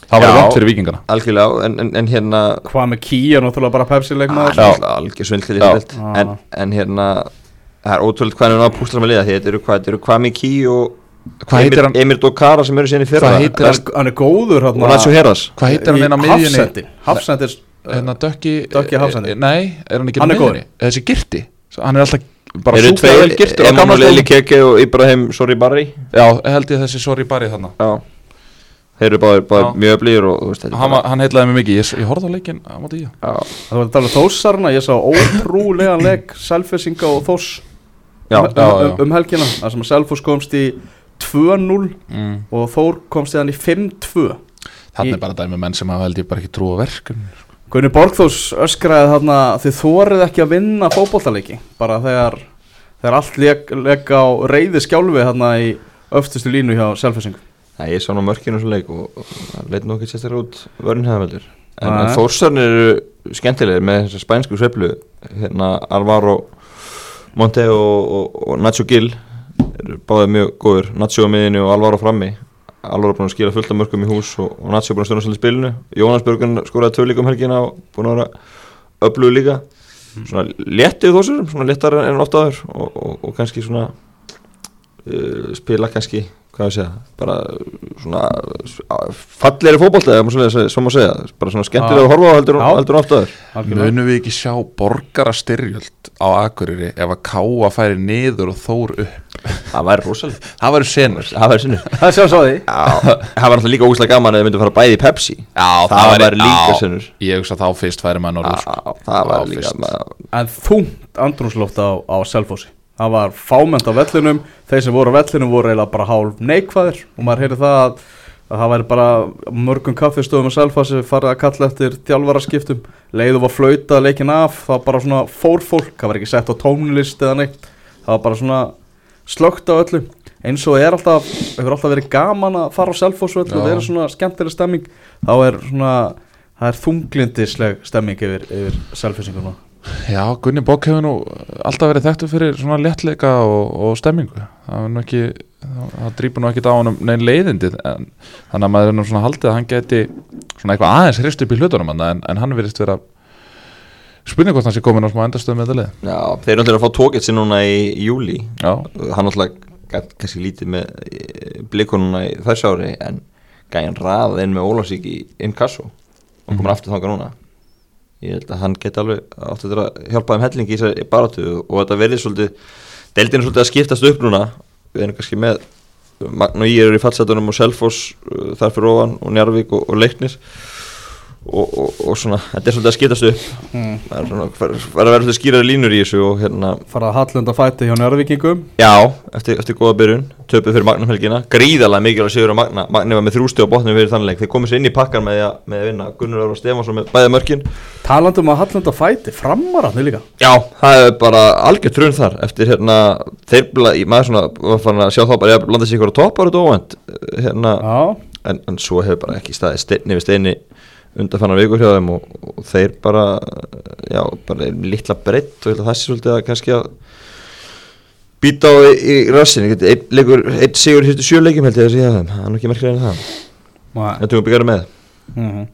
Það var vant fyrir vikingana Algjörlega, en, en, en hérna Hvað með Kíja, náttúrulega bara Pepsi leikmaður? Já. Algjör svindl í þessu deild. en, en hérna Það er ótrúlega hvað er að púsla með liða Þetta eru hvað, þetta eru og Hvað heitir hann, Emir Dokara sem eru síðan í fyrra. Hvað heitir Hann er- hann er góður Og Nacho Heras hvað heitir hann inn á miðjunni? Hafsendi Hafsendi Hérna Dökki Dökki Hafsendi. Nei, er hann ekki á er góður. miðjunni Þessi girti. Hann er alltaf bara Eru súplega vel tveir, girtur á gamla Emanuel Eli skólanum. Keke og Ibrahim Sorry Barry Já, held ég þessi sorry barið þarna. Já Þeir eru báðir, báðir Já. mjög öflýr og þú veist þetta Hann, bara- hann heitlaði mig mikið, ég, ég horfði á leikinn á móti í. Já, Það var að tala um þósarna Ég sá ótrúlegan leik Selfessinga og þós já, um, já, já. um, um helgina Það sem að Selfoss komst í 2-0 mm. Og Þór komst í hann í 5-2 Þannig Í- er bara dæmi um menn sem hafa held ég bara ekki trú á verkun Gunni Borgþós öskraði þarna Þið þórið ekki að vinna fótboltaleiki. Bara þegar Þegar allt leik, leik á reyði skjálfi Þarna í öftustu línu hjá Selfessingu Nei, ég sá nú mörkinu svo leik og, það leit nú ekki sérstaklega út vörnhæðaveldur en, en Þórsarnir eru skemmtilegir með þessa spænsku sveiflu. Hérna Alvaro Monte og, og, og Nacho Gil eru báðið mjög góður Nacho á miðinu og Alvaro frammi. Alvaro búin að skila fullt af mörkum í hús og, og Nacho búin að stjórna svolítið spilinu. Jónas Björgun skoraði tvö líka um helgina og búin að vera öflugur líka. Svona léttið þósur, svona léttar en ofta aður og, og, og kannski svona uh, spila kannski hvað ég segja, bara svona fallegri fótbolta eða svo má segja, bara svona skemmtilega að horfa á heldur, aður Algjörlega. Munum við ekki sjá borgara styrjöld á Akureyri ef að Káa færi niður og Þór upp? Það væri rosalega Það væri senur. Það væri sinnur [LAUGHS] Það sjálf svo því Já, það var náttúrulega líka ógæslega gaman að þau myndu fara bæði í Pepsi. Já, Það væri líka já, sinnur Ég hugsa þá fyrst væri maður norður sko. Já, það var Já, líka En þungt andrúnsloft á, á Selfossi Það var fámennt á vellinum. Þeir sem voru á vellinum voru eiginlega bara hálf neikvæðir. Og maður heyrði það að, að það væri bara mörgum kaffistöðum á Selfossi farið að kalla eftir þjálfaraskiptum. Leiðu var flauta leikin af Það var bara svona fór fólk. Það var ekki sett á tónlist eða neitt. Það var bara svona slögt á öllu. Eins og er alltaf, hefur alltaf verið gaman að fara á Selfoss og það er svona skemmtileg stemming þá er svona það er þunglindisleg stemming yfir, yfir Selfossinguna Já, Gunni Bók hefur nú alltaf verið þekktu fyrir svona léttleika og, og stemmingu. Það er nú ekki það, drýpur nú ekki á honum neinn leiðindi en, þannig að maður er nú svona haldið að hann geti svona eitthvað aðeins hrist upp í hlutunum þarna, en, en hann verðist vera spurning hvort hann sé komin á smá endastöð með þetta leið Já, þeir eru náttúrulega að fá tókett sér núna í júli Já, Hann gætt kannski lítið með eh, blikununa í þessu ári En gæjan raðað inn með Ólafsík í inkasso Og komur Mhm. aftur þangað núna Ég held að hann geti alveg átt að hjálpa þeim helling í þessari baráttu Og þetta verði svolítið Deildin er svolítið að skiptast upp núna. Við erum kannski með Magn og ég eru í fallsetunum og Selfoss uh, þar fyrir ofan og Njarvík og, og Leiknir og, og, og svona, þetta er svolítið að skiptast upp. Mm. það er svona, var að vera skýrari línur í þessu og hérna, farað hallunda fæti hjá Njörvíkingum já, eftir, eftir góða byrjun töpuð fyrir Magnum helgina, gríðarlega mikilvæg sigur á Magna, Magni var með þrjústi á botnum fyrir þannleik, þeir komið sér inn í pakkan með, að- að vinna. Gunnar Ára Stefansson með bæða mörkin. Talandum að hallunda fæti framararni líka. Já, það er bara algjör trun þar eftir hérna, þeir maður svona að sjá þá bara, blanda sér ykkur á toppar og en, en svo hefur bara ekki staðið steini við steini undanfannar vikur hjá þeim og, og þeir bara já, bara er litla breytt og það sé svolítið að kannski að býta á í, í rassin einn leikur, einn sigur hérstu sjö leikjum held ég að segja þeim, það er nú ekki merkilega en það. Þetta er um byggjarum með. Mhm.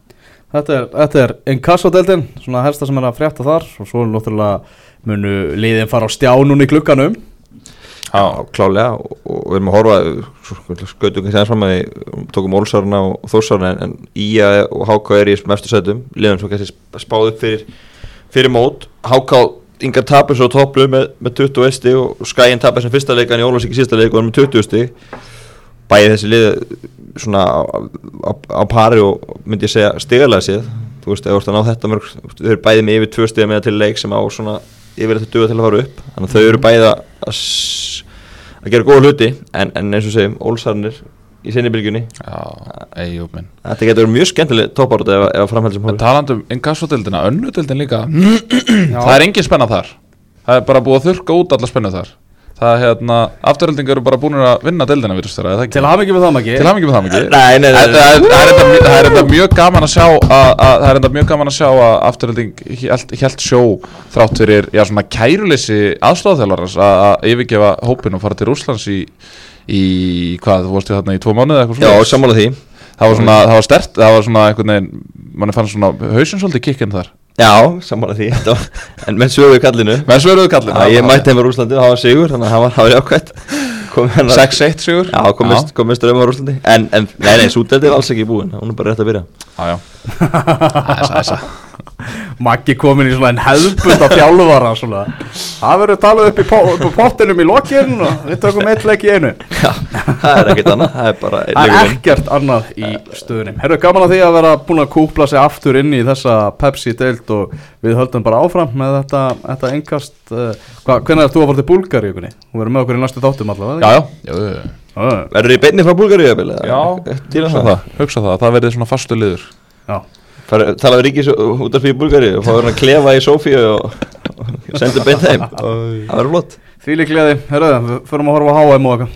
Þetta er, þetta er inkassodeldin, svona helsta sem er að frétta þar. Og svo náttúrulega munu liðin fara á stjánun í klukkanum já, klálega og, og við erum að horfa skautum kannski aðeins fram að við tókum Ólsarna og Þórsarna en, en Ía og Háká er í mestu sætum. Liðum svo kannski spáð upp fyrir fyrir mót, Háká yngar tapir svo topplu með, með 21 stig og Skæin tapir sem fyrsta leikan í Ólafsvík í síðasta leik og er með 20 stig. Bæði þessi lið svona á, á, á pari og myndi ég segja stigalega séð þú veist, ef þú ert að ná þetta mörg þau eru bæði með yfir tvö stiga með til leik sem á svona yfir þetta duga til að fara upp. Þannig að þau eru bæði að að að gera góða hluti en, en eins og segjum, Ólsarnir í sinni bylgjunni. Þetta getur verið mjög skemmtileg toppárut ef, ef framhæld sem En hóður talandi um inkassodildina, önnudeldin líka. Það er engin spenna þar. Það er bara búið að þurka út alla spennu þar Það er hérna, afturöldingar eru bara búin að vinna deildina er það ekki? Til með það maki Til með það mikið Nei, nei, nei, Það er- það er enda mjög- það er enda mjög gaman að sjá að, að, Það er enda mjög gaman að sjá að afturölding Hjælt sjó þrátt fyrir Já svona kæruleysi aðstofþjálfarans Að að yfirgefa hópin og fara til Rússlands í, í hvað, þú varstu þarna í tvo mánuði eða eitthvað Já, svoleiðis? sammála því. Það var svona, það var stert, það var svona einhvern veginn manni fann svona hausinn svolítið kikkinn þar Já, sammála því þetta var- En menn sögðu kallinu. Menn svöruðu kallin Já, ég mætti heim á Rúslandi og það var sigur Þannig að það var, það var jákvætt. Kom hérna 6-1 sigur. Já, komist, komist strömm á Rúslandi En, en nei, nei, súteldi er alls ekki búin Hún er bara rétt að byrja. Já, já. Æsa, æsa Maggi komin í svona en hefðbund af þjálfara svona. Það verður talað upp í, pottinum í lokin og við tökum eitt leik í einu. Já, það er ekkert annað Það er bara einn Það er ekkert annað í stöðunum Herru, gaman að því að vera búin að kúpla sig aftur inn í þessa Pepsi-deild og við höldum bara áfram með þetta, þetta engast uh, Hvernig er þú að fara til Búlgari? Hún verður með okkur í næstu þáttum allavega Já, já, já Verður í beinni frá eða? Já, hugsa það, hugsa það, það verði svona fastu liður. Já, Fara- Tala við ríkis út af fyrir Búlgaríu og fá hérna að klefa í Sofíu og, og senda beint heim Það verður flott. Því líklega Herru, við förum að horfa á HM og okkar